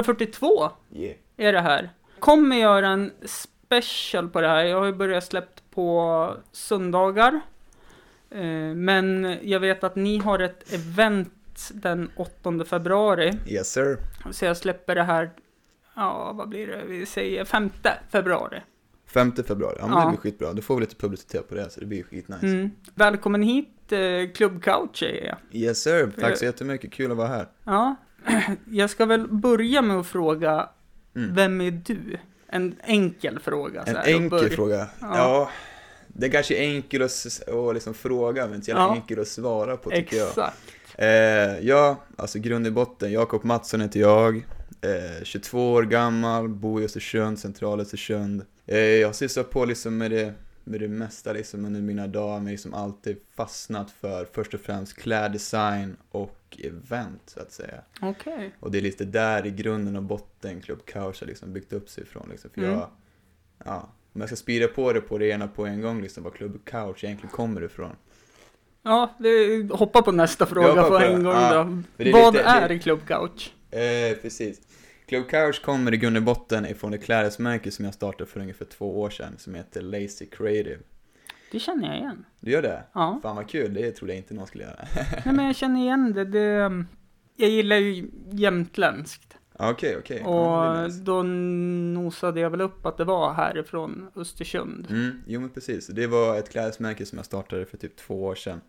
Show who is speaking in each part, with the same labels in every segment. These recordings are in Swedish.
Speaker 1: 142
Speaker 2: Yeah.
Speaker 1: är det här. Kommer göra en special på det här. Jag har ju börjat släppt på söndagar. Eh, Men jag vet att ni har ett event den 8 februari.
Speaker 2: Yes sir.
Speaker 1: Så jag släpper det här, ja vad blir det, vi säger 5 februari.
Speaker 2: 5 februari, ja men
Speaker 1: Ja.
Speaker 2: det blir skitbra. Då får vi lite publicitet på det, så det blir skitnice.
Speaker 1: Mm. Välkommen hit, eh, Club Couch är jag.
Speaker 2: Yes sir, tack så jättemycket, kul att vara här.
Speaker 1: Ja, jag ska väl börja med att fråga,
Speaker 2: Mm.
Speaker 1: vem är du? En enkel fråga. så
Speaker 2: En
Speaker 1: här,
Speaker 2: enkel fråga.
Speaker 1: Ja.
Speaker 2: Ja. det kanske är enkel att, att liksom fråga, men inte jävla
Speaker 1: Ja.
Speaker 2: enkel att svara på tycker jag.
Speaker 1: Exakt.
Speaker 2: Eh, ja, alltså grund i botten, Jakob Mattsson heter jag. Eh, 22 år gammal, bor i Östersund, central Östersund. Eh, jag har sysslat på liksom med det, med det mesta liksom under mina dagar, men liksom alltid fastnat för först och främst kläddesign och event så att säga.
Speaker 1: Okej.
Speaker 2: Och det är lite där i grunden och botten Club Couch har liksom byggt upp sig ifrån liksom. För
Speaker 1: Mm.
Speaker 2: jag, ja, om jag ska sprida på det på det ena på en gång liksom, var Club Couch egentligen kommer ifrån.
Speaker 1: Ja, det, hoppa på nästa fråga
Speaker 2: hoppar
Speaker 1: på
Speaker 2: på
Speaker 1: en gång
Speaker 2: Ja,
Speaker 1: då.
Speaker 2: är
Speaker 1: Vad
Speaker 2: lite-
Speaker 1: är
Speaker 2: det-
Speaker 1: Club Couch?
Speaker 2: Eh, precis. Club Couch kommer i grund och botten ifrån ett klädesmärke som jag startade för ungefär två år sedan som heter Lazy Creative.
Speaker 1: Det känner jag igen.
Speaker 2: Du gör det?
Speaker 1: Ja.
Speaker 2: Fan vad kul, det trodde jag inte någon skulle göra.
Speaker 1: Nej, men jag känner igen det. det jag gillar ju jämtländskt.
Speaker 2: Okej, okej. Ja, det är
Speaker 1: Och
Speaker 2: nice.
Speaker 1: då nosade jag väl upp att det var härifrån Östersund.
Speaker 2: Mm, jo men precis. Det var ett klädesmärke som jag startade för typ två år sedan.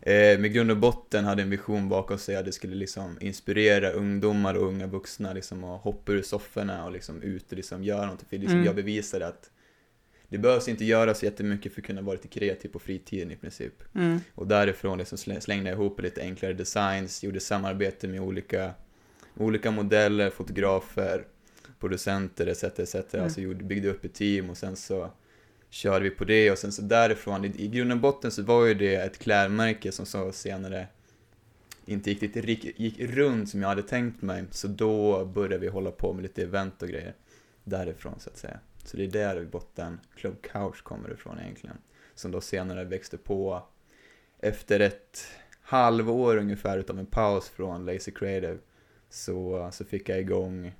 Speaker 2: Eh, med grund och botten hade en vision bakom sig att det skulle liksom inspirera ungdomar och unga vuxna liksom att hoppa ur sofforna och liksom ut och liksom göra någonting. För liksom
Speaker 1: Mm.
Speaker 2: jag bevisade att det behövs inte göra så jättemycket för att kunna vara lite kreativ på fritiden i princip.
Speaker 1: Mm.
Speaker 2: Och därifrån liksom slä- slängde jag ihop lite enklare designs, gjorde samarbete med olika, olika modeller, fotografer, producenter etc. etc.
Speaker 1: Mm.
Speaker 2: Alltså gjorde, byggde upp ett team och sen så körde vi på det och sen så därifrån, i, i grund och botten så var ju det ett klädmärke som så senare inte gick, riktigt, rik- gick runt som jag hade tänkt mig. Så då började vi hålla på med lite event och grejer därifrån så att säga. Så det är där i botten Club Couch kommer ifrån egentligen. Som då senare växte på efter ett halvår ungefär utav en paus från Lazy Creative så, så fick jag igång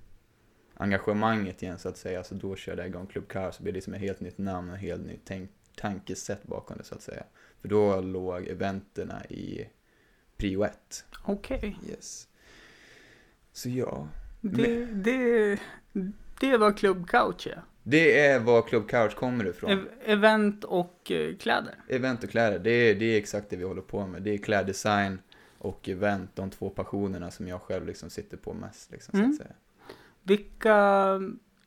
Speaker 2: engagemanget igen så att säga. Så då körde jag igång Club Couch så blev det liksom ett helt nytt namn och helt nytt tänk, tankesätt bakom det så att säga. För då låg eventerna i prio ett.
Speaker 1: Okej.
Speaker 2: Yes. Så ja,
Speaker 1: Det, det, det var Club Couch ja.
Speaker 2: Det är var Club Couch kommer ifrån.
Speaker 1: Ev- event och eh, kläder.
Speaker 2: Event och kläder, det är, det är exakt det vi håller på med. Det är kläddesign och event, de två passionerna som jag själv liksom sitter på mest. Liksom,
Speaker 1: Mm.
Speaker 2: så att säga.
Speaker 1: Vilka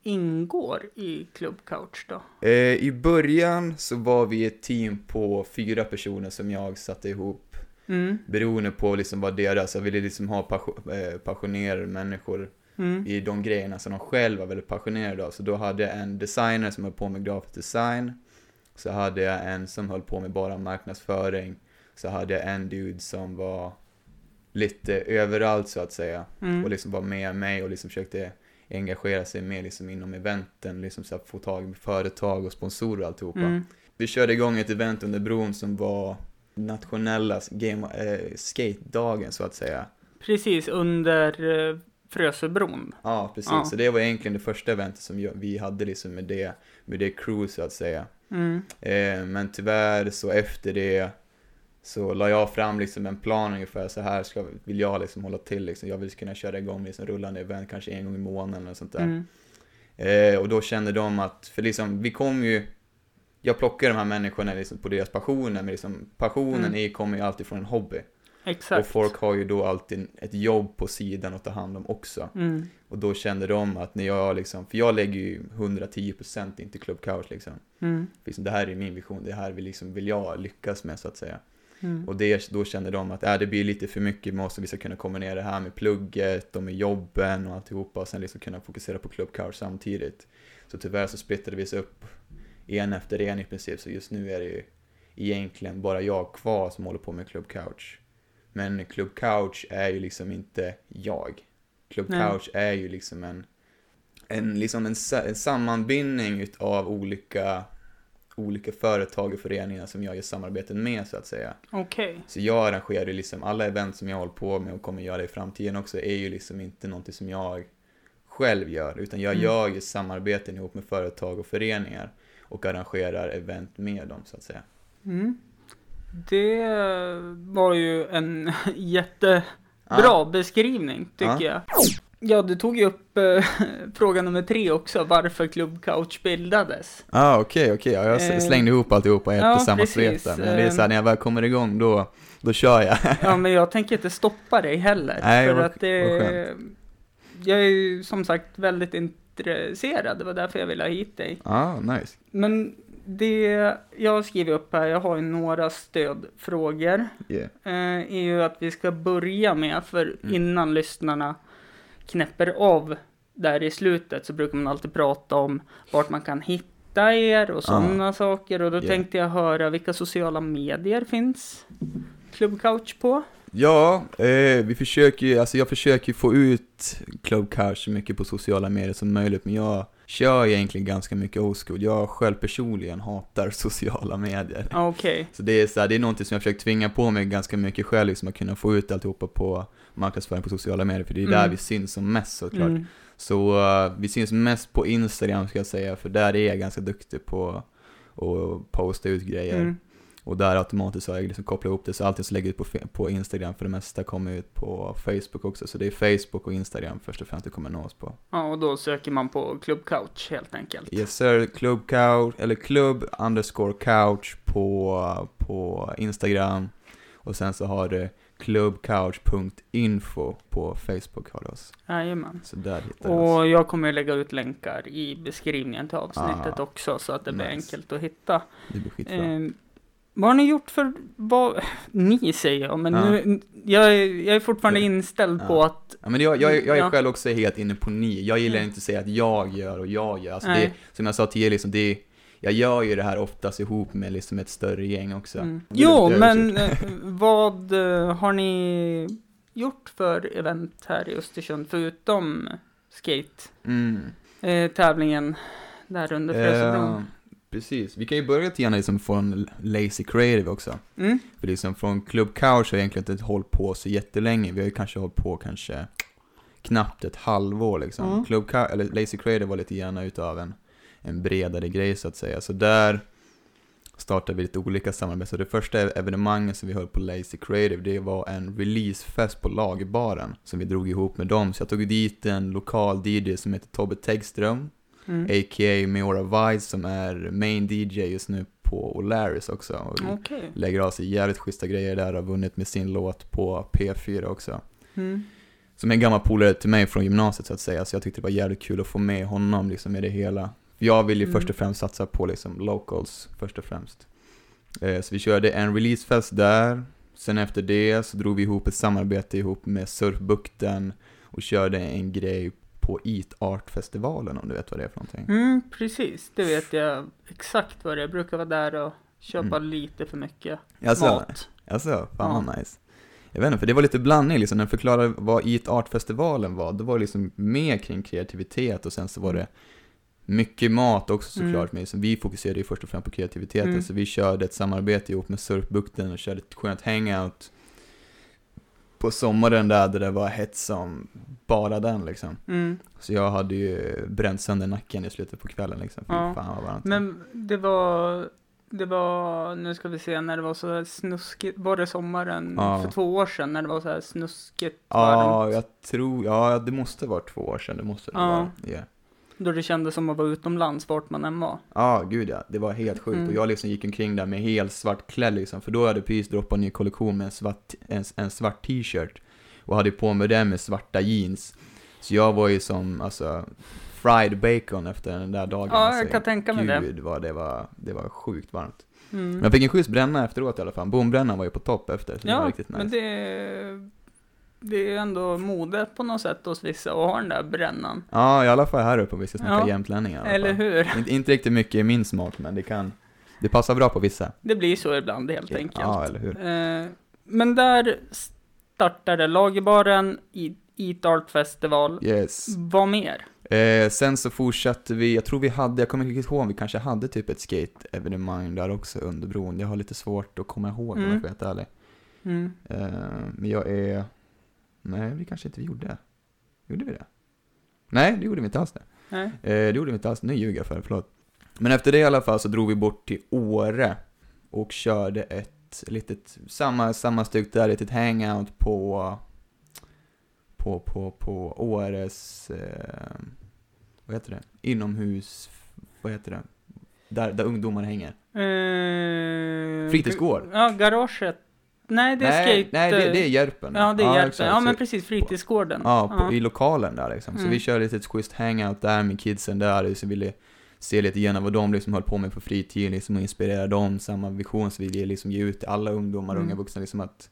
Speaker 1: ingår i Club Couch då?
Speaker 2: Eh, I början så var vi ett team på fyra personer som jag satte ihop.
Speaker 1: Mm.
Speaker 2: Beroende på liksom vad deras, jag ville liksom ha eh, passionerade människor
Speaker 1: Mm.
Speaker 2: i de grejerna som de själva var väldigt passionerade av. Så då hade jag en designer som höll på med grafisk design. Så hade jag en som höll på med bara marknadsföring. Så hade jag en dude som var lite överallt så att säga.
Speaker 1: Mm.
Speaker 2: Och liksom var med mig och liksom försökte engagera sig mer liksom inom eventen. Liksom så att få tag i företag och sponsorer och alltihopa.
Speaker 1: Mm.
Speaker 2: Vi körde igång ett event under bron som var nationella game, eh, skate-dagen så att säga.
Speaker 1: Precis under eh, Frösöbron.
Speaker 2: Ja, precis.
Speaker 1: Ja.
Speaker 2: Så det var egentligen det första eventet som vi hade liksom med det, med det crew så att säga.
Speaker 1: Mm.
Speaker 2: Eh, men tyvärr så efter det så la jag fram liksom en plan ungefär så här ska, vill jag liksom hålla till liksom. Jag vill kunna köra igång liksom rullande event kanske en gång i månaden och sånt där.
Speaker 1: Mm.
Speaker 2: Eh, och då kände de att, för liksom vi kom ju jag plockar de här människorna liksom på deras passioner, men liksom passionen
Speaker 1: Mm.
Speaker 2: är, kommer ju alltid från en hobby.
Speaker 1: Exakt.
Speaker 2: Och folk har ju då alltid ett jobb på sidan att ta hand om också.
Speaker 1: Mm.
Speaker 2: Och då kände de att när jag liksom, för jag lägger ju 110% in till Club Couch liksom.
Speaker 1: Mm.
Speaker 2: Liksom, det här är min vision, det här vill, liksom, vill jag lyckas med så att säga.
Speaker 1: Mm.
Speaker 2: Och det, då kände de att äh, det blir lite för mycket, vi måste vi ska kunna kombinera det här med plugget och med jobben och alltihopa och sen liksom kunna fokusera på Club Couch samtidigt. Så tyvärr så splittrade vi oss upp en efter en i princip, så just nu är det ju egentligen bara jag kvar som håller på med Club Couch. Men Club Couch är ju liksom inte jag. Club
Speaker 1: Nej.
Speaker 2: Couch är ju liksom en, en, liksom en, en sammanbindning utav olika, olika företag och föreningar som jag gör samarbeten med så att säga.
Speaker 1: Okej.
Speaker 2: Så jag arrangerar ju liksom alla event som jag håller på med och kommer göra i framtiden också är ju liksom inte någonting som jag själv gör, utan jag
Speaker 1: Mm.
Speaker 2: gör ju samarbeten ihop med företag och föreningar och arrangerar event med dem så att säga.
Speaker 1: Mm. Det var ju en jättebra
Speaker 2: Ja.
Speaker 1: beskrivning, tycker
Speaker 2: Ja.
Speaker 1: jag. Ja, du tog ju upp eh, fråga nummer tre också, varför Club Couch bildades.
Speaker 2: Ah, okej, okej. Ja, jag
Speaker 1: Eh,
Speaker 2: slängde ihop alltihopa i ett
Speaker 1: ja,
Speaker 2: och samma svep. Men det är så här,
Speaker 1: Eh,
Speaker 2: när jag väl kommer igång då, då kör jag.
Speaker 1: Ja, men jag tänker inte stoppa dig heller.
Speaker 2: Nej,
Speaker 1: för
Speaker 2: vad-
Speaker 1: att det...
Speaker 2: skönt.
Speaker 1: Jag är ju som sagt väldigt intresserad, det var därför jag ville ha hit dig.
Speaker 2: Ja, nice.
Speaker 1: Men det jag har skrivit upp här, jag har ju några stödfrågor.
Speaker 2: Yeah.
Speaker 1: eh, är ju att vi ska börja med, för
Speaker 2: Mm.
Speaker 1: innan lyssnarna knäpper av där i slutet så brukar man alltid prata om vart man kan hitta er och sådana saker. Och då
Speaker 2: Yeah.
Speaker 1: tänkte jag höra vilka sociala medier finns Club Couch på?
Speaker 2: Ja, eh, vi försöker alltså jag försöker få ut Club Couch så mycket på sociala medier som möjligt, men jag kör egentligen ganska mycket school. Jag själv personligen hatar sociala medier.
Speaker 1: Ah, Okej.
Speaker 2: Så det är, så här, det är någonting som jag försökt tvinga på mig ganska mycket själv, liksom att kunna få ut alltihopa på marknadsföring på sociala medier, för det är där
Speaker 1: Mm.
Speaker 2: vi syns som mest såklart.
Speaker 1: Mm.
Speaker 2: Så uh, vi syns mest på Instagram ska jag säga, för där är jag ganska duktig på att posta ut grejer.
Speaker 1: Mm.
Speaker 2: Och där automatiskt har jag liksom kopplat ihop det, så allting som lägger ut på, på Instagram för det mesta kommer ut på Facebook också. Så det är Facebook och Instagram först och främst det kommer nås på.
Speaker 1: Ja, och då söker man på Club Couch helt enkelt.
Speaker 2: Yes sir, Club Couch, eller Club underscore couch på, på Instagram. Och sen så har det clubcouch.info på Facebook har det oss.
Speaker 1: Jajamän.
Speaker 2: Så där hittar du oss.
Speaker 1: Och jag kommer lägga ut länkar i beskrivningen till avsnittet
Speaker 2: Ah,
Speaker 1: också så att det blir
Speaker 2: nice.
Speaker 1: enkelt att hitta.
Speaker 2: Det blir skitbra.
Speaker 1: Eh, vad har ni gjort för, vad, ni säger jag, men
Speaker 2: Ja.
Speaker 1: nu, jag, är, jag är fortfarande
Speaker 2: Ja.
Speaker 1: inställd
Speaker 2: Ja.
Speaker 1: på att,
Speaker 2: Ja, men jag, jag, jag är själv också helt inne på ni. Jag gillar
Speaker 1: Mm.
Speaker 2: inte att säga att jag gör och jag gör. Alltså det, som jag sa till er, liksom, det, jag gör ju det här oftast ihop med liksom ett större gäng också.
Speaker 1: mm. Jo, men eh, vad eh, har ni gjort för event här i Östersund förutom skate
Speaker 2: Mm.
Speaker 1: eh, tävlingen där under Frösöbron?
Speaker 2: Precis. Vi kan ju börja lite grann liksom från Lazy Creative också.
Speaker 1: Mm.
Speaker 2: För liksom från Club Couch har jag egentligen inte hållit på så jättelänge. Vi har ju kanske hållit på kanske knappt ett halvår liksom.
Speaker 1: Mm.
Speaker 2: Club Couch, eller Lazy Creative var lite grann utav en, en bredare grej så att säga. Så där startade vi lite olika samarbeten. Så det första evenemanget som vi höll på Lazy Creative, det var en releasefest på lagerbaren som vi drog ihop med dem. Så jag tog dit en lokal DJ som heter Tobbe Tegström,
Speaker 1: Mm.
Speaker 2: a.k.a. Meora Vice som är main DJ just nu på O'Larrys också. Och
Speaker 1: Okej.
Speaker 2: lägger av sig jävligt schyssta grejer där, har vunnit med sin låt på P4 också.
Speaker 1: Mm.
Speaker 2: Som är en gammal polare till mig från gymnasiet så att säga, så jag tyckte det var jävligt kul att få med honom liksom i det hela. Jag vill ju
Speaker 1: Mm.
Speaker 2: först och främst satsa på liksom locals först och främst. Eh, så vi körde en releasefest där, sen efter det så drog vi ihop ett samarbete ihop med Surfbukten och körde en grej på Eat Art-festivalen om du vet vad det är för någonting.
Speaker 1: Mm, precis. Det vet jag exakt vad det är. Jag brukar vara där och köpa
Speaker 2: Mm.
Speaker 1: lite för mycket
Speaker 2: Alltså,
Speaker 1: mat.
Speaker 2: Alltså, fan vad nice. Jag vet inte, för det var lite blandning liksom, när jag förklarade vad Eat Art-festivalen var, då var det liksom mer kring kreativitet och sen så var det mycket mat också såklart, men liksom, vi fokuserade ju först och främst på kreativiteten,
Speaker 1: Mm.
Speaker 2: så vi körde ett samarbete ihop med Surfbukten och körde ett skönt hangout på sommaren där, där det var hett som bara den liksom.
Speaker 1: Mm.
Speaker 2: Så jag hade ju bränt sönder nacken i slutet på kvällen liksom,
Speaker 1: Ja.
Speaker 2: fan vad varmt.
Speaker 1: Men det var, det var, nu ska vi se, när det var så här snuskigt, var det sommaren
Speaker 2: Ja.
Speaker 1: för två år sedan när det var så här snuskigt
Speaker 2: Ja,
Speaker 1: varmt?
Speaker 2: jag tror, ja det måste vara två år sedan, det måste det
Speaker 1: Ja.
Speaker 2: vara. Yeah.
Speaker 1: Då det kändes som att vara utomlands vart man än var.
Speaker 2: Ja, gud ja. Det var helt sjukt.
Speaker 1: Mm.
Speaker 2: Och jag liksom gick omkring där med helt svart klädd liksom. För då hade precis droppat en ny kollektion med en svart, en, en svart t-shirt. Och hade på mig den med svarta jeans. Så jag var ju som, alltså, fried bacon efter den där dagen.
Speaker 1: Ja,
Speaker 2: alltså,
Speaker 1: jag kan tänka mig det.
Speaker 2: Gud vad det var, det var sjukt varmt.
Speaker 1: Mm.
Speaker 2: Men jag fick en schysst bränna efteråt i alla fall. Bombrännan var ju på topp efter. Så det var
Speaker 1: Ja,
Speaker 2: riktigt nice.
Speaker 1: men det, det är ändå mode på något sätt hos vissa att ha den där brännan.
Speaker 2: Ja, i alla fall här uppe om vi ska snacka
Speaker 1: Ja,
Speaker 2: jämtlänningar.
Speaker 1: Eller hur?
Speaker 2: Inte, inte riktigt mycket i min smak, men det kan, det passar bra på vissa.
Speaker 1: Det blir så ibland helt enkelt.
Speaker 2: Ja, eller hur.
Speaker 1: Eh, men där startade lagerbaren Eat Art Festival.
Speaker 2: Yes.
Speaker 1: Vad mer?
Speaker 2: Eh, sen så fortsatte vi, jag tror vi hade, jag kommer inte riktigt ihåg, vi kanske hade typ ett skate-evenemang där också under bron. Jag har lite svårt att komma ihåg om
Speaker 1: Mm.
Speaker 2: jag får vara helt ärlig.
Speaker 1: Mm.
Speaker 2: Eh, men jag är, nej vi kanske inte gjorde. Gjorde vi det? Nej, det gjorde vi inte alls det.
Speaker 1: Nej.
Speaker 2: Eh, det gjorde vi inte alls, nu ljuger jag för, förlåt. Men efter det i alla fall så drog vi bort till Åre och körde ett litet, samma, samma styck där, litet hangout på, på, på, på Åres, eh, vad heter det, inomhus, vad heter det, där, där ungdomar hänger.
Speaker 1: Eh,
Speaker 2: Fritidsgård.
Speaker 1: Ja, garaget. Nej, det är
Speaker 2: nej,
Speaker 1: skate...
Speaker 2: nej, det, det är Järpen.
Speaker 1: Ja, det är Järpen.
Speaker 2: exakt.
Speaker 1: Ja, men precis. Fritidsgården.
Speaker 2: Ja, på, i lokalen där liksom. Så
Speaker 1: Mm.
Speaker 2: vi körde lite ett schysst hangout där med kidsen där, så ville se lite grann vad de liksom höll på med på fritiden, liksom och inspirera dem, samma vision så vi ville liksom ge ut till alla ungdomar och
Speaker 1: Mm.
Speaker 2: unga vuxna liksom att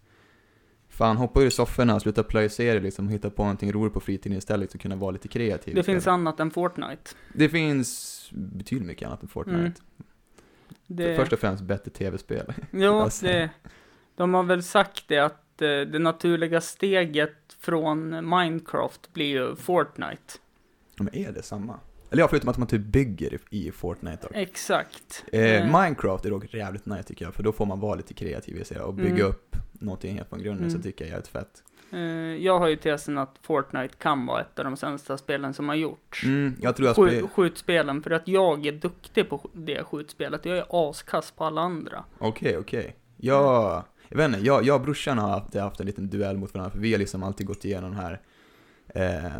Speaker 2: Fan, hoppa ur sofforna, sluta plöja serier liksom, och hitta på någonting roligt på fritiden istället och kunna vara lite kreativ
Speaker 1: Det finns annat än Fortnite.
Speaker 2: Det finns betydligt mycket annat än Fortnite.
Speaker 1: Mm. Det...
Speaker 2: Först och främst bättre tv-spel.
Speaker 1: Jo,
Speaker 2: Alltså.
Speaker 1: det, de har väl sagt det att eh, det naturliga steget från Minecraft blir ju Fortnite.
Speaker 2: Ja, Men är det samma? Eller ja, förutom att man typ bygger i, Fortnite då.
Speaker 1: Exakt.
Speaker 2: Eh,
Speaker 1: Eh,
Speaker 2: Minecraft är dock jävligt nice tycker jag, för då får man vara lite kreativ i sig och bygga
Speaker 1: Mm.
Speaker 2: upp någonting helt från grunden,
Speaker 1: Mm.
Speaker 2: så tycker jag är jävligt fett.
Speaker 1: eh, jag har ju tesen att Fortnite kan vara ett av de sämsta spelen som har gjorts.
Speaker 2: Mm, jag tror jag spelar...
Speaker 1: skjutspelen, för att jag är duktig på det skjutspelet. Jag är askass på alla andra.
Speaker 2: Okej, okej. Jag, jag vet inte, jag, jag och brorsan har haft, haft en liten duell mot varandra, för vi har liksom alltid gått igenom den här eh,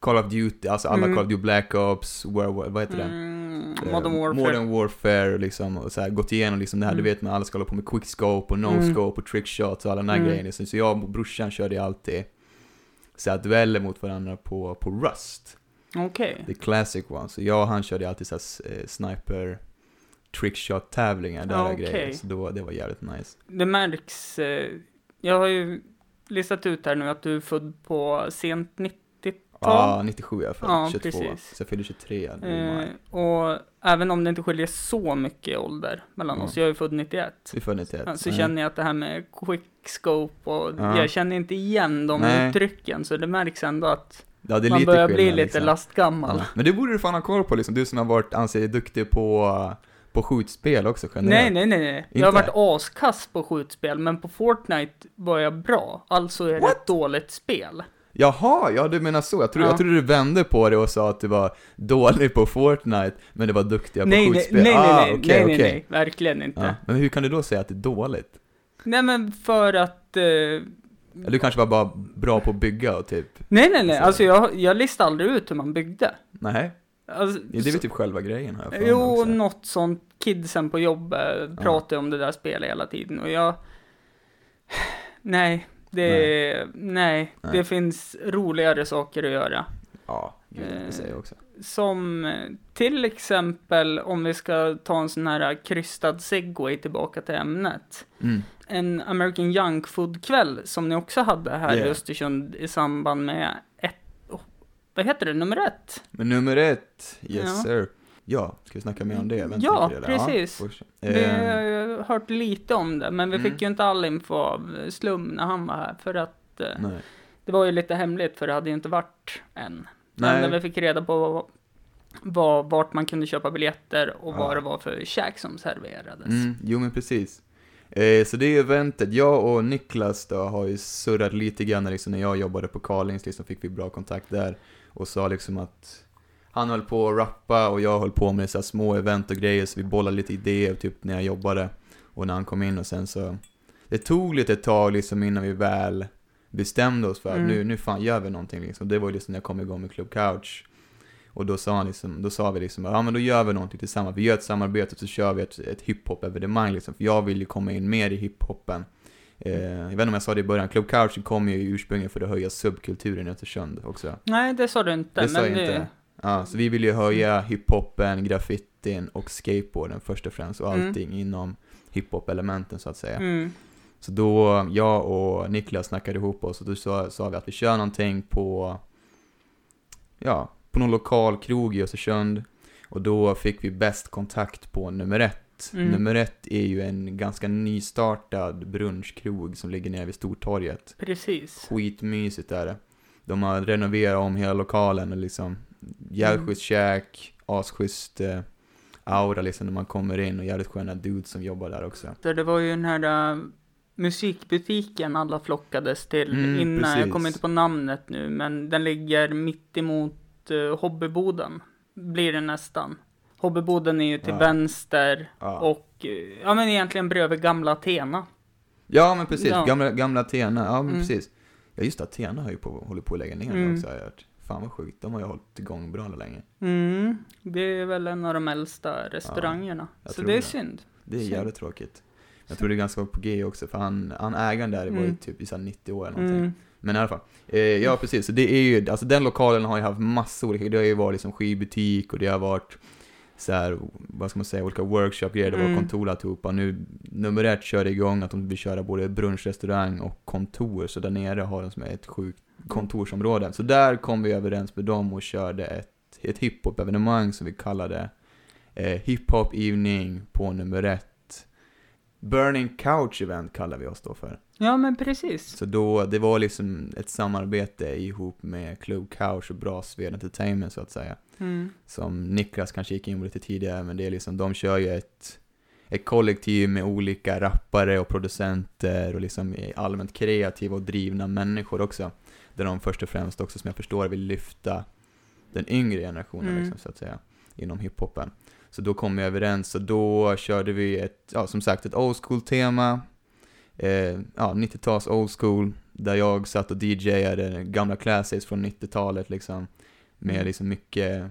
Speaker 2: Call of Duty, alltså alla
Speaker 1: Mm.
Speaker 2: Call of Duty Black Ops, War, vad heter det?
Speaker 1: Mm,
Speaker 2: Eh,
Speaker 1: Modern Warfare.
Speaker 2: Modern Warfare liksom, och så här, gått igenom liksom det här,
Speaker 1: Mm.
Speaker 2: du vet med alla ska hålla på med quickscope och
Speaker 1: Mm.
Speaker 2: no-scope och trickshots och alla de här
Speaker 1: Mm.
Speaker 2: grejerna. Liksom. Så jag och brorsan körde alltid så här, dueller mot varandra på, på Rust,
Speaker 1: Okej.
Speaker 2: the classic one. Så jag och han körde alltid så här, eh, sniper trickshot tävlingar där och
Speaker 1: Okej.
Speaker 2: grejer. Så då, det var jävligt nice.
Speaker 1: Det märks. Eh, jag har ju listat ut här nu att du är född på sent 90-tal.
Speaker 2: Ja, 97 är jag född,
Speaker 1: Ja,
Speaker 2: 22.
Speaker 1: precis.
Speaker 2: Så jag fyllde 23 nu i
Speaker 1: Eh,
Speaker 2: maj.
Speaker 1: och även om det inte skiljer så mycket i ålder mellan
Speaker 2: Mm.
Speaker 1: oss, jag är född 91.
Speaker 2: Vi är födda 91.
Speaker 1: Ja, Så
Speaker 2: Nej.
Speaker 1: känner jag att det här med quickscope och
Speaker 2: Ja.
Speaker 1: jag känner inte igen de
Speaker 2: Nej.
Speaker 1: uttrycken, så det märks ändå att
Speaker 2: ja,
Speaker 1: man
Speaker 2: lite
Speaker 1: börjar bli
Speaker 2: skillnad,
Speaker 1: lite
Speaker 2: liksom.
Speaker 1: lastgammal.
Speaker 2: Ja. Men det borde du fan ha koll på liksom, du som har varit, anser dig duktig på, på skjutspel också
Speaker 1: Nej,
Speaker 2: generellt.
Speaker 1: nej, nej, nej. Jag har
Speaker 2: Inte?
Speaker 1: varit askass på skjutspel, men på Fortnite var jag bra. Alltså är det
Speaker 2: What?
Speaker 1: ett dåligt spel.
Speaker 2: Jaha, ja du menar så. Jag trodde,
Speaker 1: Ja.
Speaker 2: jag trodde du vände på det och sa att du var dålig på Fortnite, men du var duktiga på
Speaker 1: Nej, nej,
Speaker 2: skjutspel.
Speaker 1: nej, nej,
Speaker 2: ah,
Speaker 1: nej,
Speaker 2: okej,
Speaker 1: nej, nej,
Speaker 2: okej.
Speaker 1: nej, verkligen inte.
Speaker 2: Ja. Men hur kan du då säga att det är dåligt?
Speaker 1: Nej, men för att... Eh,
Speaker 2: Eller du kanske var bara bra på att bygga och typ,
Speaker 1: nej, nej, nej,
Speaker 2: Så-
Speaker 1: alltså jag, jag listade aldrig ut hur man byggde.
Speaker 2: nej,
Speaker 1: Alltså,
Speaker 2: det är väl typ själva grejen har jag för mig
Speaker 1: Jo,
Speaker 2: också.
Speaker 1: något sånt. Kidsen på jobbet pratar ju om det där spelet hela tiden och jag... Nej, det, nej. nej,
Speaker 2: Nej.
Speaker 1: det finns roligare saker att göra.
Speaker 2: Ja, gud, det
Speaker 1: Eh,
Speaker 2: säger jag också.
Speaker 1: Som till exempel om vi ska ta en sån här krystad segway tillbaka till ämnet.
Speaker 2: Mm.
Speaker 1: En American Junk Food-kväll som ni också hade här i
Speaker 2: Yeah.
Speaker 1: Östersund i samband med ett, vad heter det, nummer ett?
Speaker 2: Men nummer ett, yes
Speaker 1: Ja.
Speaker 2: sir. Ja, ska vi snacka mer om det? Vem
Speaker 1: Ja,
Speaker 2: det,
Speaker 1: precis.
Speaker 2: först.
Speaker 1: Vi har hört lite om det, men vi
Speaker 2: Mm.
Speaker 1: fick ju inte all info av Slum när han var här, för att eh,
Speaker 2: nej.
Speaker 1: det var ju lite hemligt, för det hade ju inte varit än. Men när
Speaker 2: Nej.
Speaker 1: vi fick reda på var, vart man kunde köpa biljetter och
Speaker 2: Ja.
Speaker 1: vad det var för käk som serverades.
Speaker 2: Mm, jo men precis. Eh, så det eventet, jag och Niklas då har ju surrat lite grann liksom, när jag jobbade på Carlings, liksom fick vi bra kontakt där och sa liksom att han höll på att rappa och jag höll på med så små event och grejer så vi bollade lite idéer typ när jag jobbade och när han kom in och sen så det tog lite tag liksom innan vi väl bestämde oss för att
Speaker 1: Mm.
Speaker 2: nu, nu fan gör vi någonting liksom. Det var ju liksom när jag kom igång med Club Couch. Och då sa, han liksom, då sa vi liksom, ja men då gör vi någonting tillsammans. Vi gör ett samarbete och så kör vi ett, ett hiphop-evenemang liksom. För jag vill ju komma in mer i hiphopen. Eh, jag vet inte om jag sa det i början, Club Couch kom ju ursprungligen för att höja subkulturen i Östersund också.
Speaker 1: Nej, det sa du inte.
Speaker 2: Det sa jag inte. Ja, så vi vill ju höja hiphopen, graffitin och skateboarden först och främst och
Speaker 1: Mm.
Speaker 2: allting inom hiphop-elementen så att säga.
Speaker 1: Mm.
Speaker 2: Så då, jag och Niklas snackade ihop oss och då sa, sa vi att vi kör någonting på, ja, på någon lokal krog i Östersund. Och då fick vi bäst kontakt på nummer ett.
Speaker 1: Mm.
Speaker 2: Nummer ett är ju en ganska nystartad brunchkrog som ligger nere vid Stortorget.
Speaker 1: Precis.
Speaker 2: Skitmysigt är det. De har renoverat om hela lokalen och liksom jävligt
Speaker 1: Mm.
Speaker 2: käk, asschysst eh, aura liksom när man kommer in och jävligt sköna dudes som jobbar där också.
Speaker 1: Så det var ju den här äh, musikbutiken alla flockades till
Speaker 2: Mm,
Speaker 1: innan. Jag
Speaker 2: precis.
Speaker 1: kommer inte på namnet nu, men den ligger mitt emot uh, Hobbyboden. Blir det nästan. Hobbyboden är ju till
Speaker 2: Ja.
Speaker 1: vänster
Speaker 2: Ja.
Speaker 1: och eh, ja men egentligen bredvid gamla Athena.
Speaker 2: Ja, men precis.
Speaker 1: Ja.
Speaker 2: Gamla, gamla Athena. Ja, men
Speaker 1: Mm.
Speaker 2: precis. Ja, just. Athena har ju på, håller på att lägga ner
Speaker 1: Mm.
Speaker 2: också, har jag hört. Fan vad sjukt. De har ju hållit igång bra länge.
Speaker 1: Mm, det är väl en av de äldsta restaurangerna.
Speaker 2: jag
Speaker 1: så det är
Speaker 2: det.
Speaker 1: synd.
Speaker 2: Det är
Speaker 1: Synd.
Speaker 2: jävligt tråkigt. Jag tror det är ganska på G också, för han, han ägaren där var ju
Speaker 1: Mm.
Speaker 2: typ i så här 90 år eller någonting.
Speaker 1: Mm,
Speaker 2: Men i alla fall. Eh, ja, precis. Så det är ju, alltså den lokalen har ju haft massa olika, det har ju varit liksom skivbutik och det har varit så här, vad ska man säga, olika workshop-grejer, det var
Speaker 1: Mm.
Speaker 2: kontor alltihopa. Nu, nummer ett körde igång att de vill köra både brunchrestaurang och kontor, så där nere har de som är ett sjukt kontorsområde. Så där kom vi överens med dem och körde ett, ett hiphop-evenemang som vi kallade eh, Hiphop Evening på nummer ett. Burning Couch Event kallar vi oss då för.
Speaker 1: Ja men precis.
Speaker 2: Så då, det var liksom ett samarbete ihop med Club Couch och Bra Sved Entertainment så att säga.
Speaker 1: Mm.
Speaker 2: Som Niklas kanske gick in på lite tidigare, men det är liksom, de kör ju ett, ett kollektiv med olika rappare och producenter och liksom allmänt kreativa och drivna människor också. Där de först och främst också, som jag förstår, vill lyfta den yngre generationen
Speaker 1: Mm.
Speaker 2: liksom, så att säga, inom hiphopen. Så då kom vi överens och då körde vi ett, ja som sagt, ett old school-tema. Eh, ja, 90-tals old school, där jag satt och DJade gamla classics från 90-talet liksom. Med
Speaker 1: Mm.
Speaker 2: liksom mycket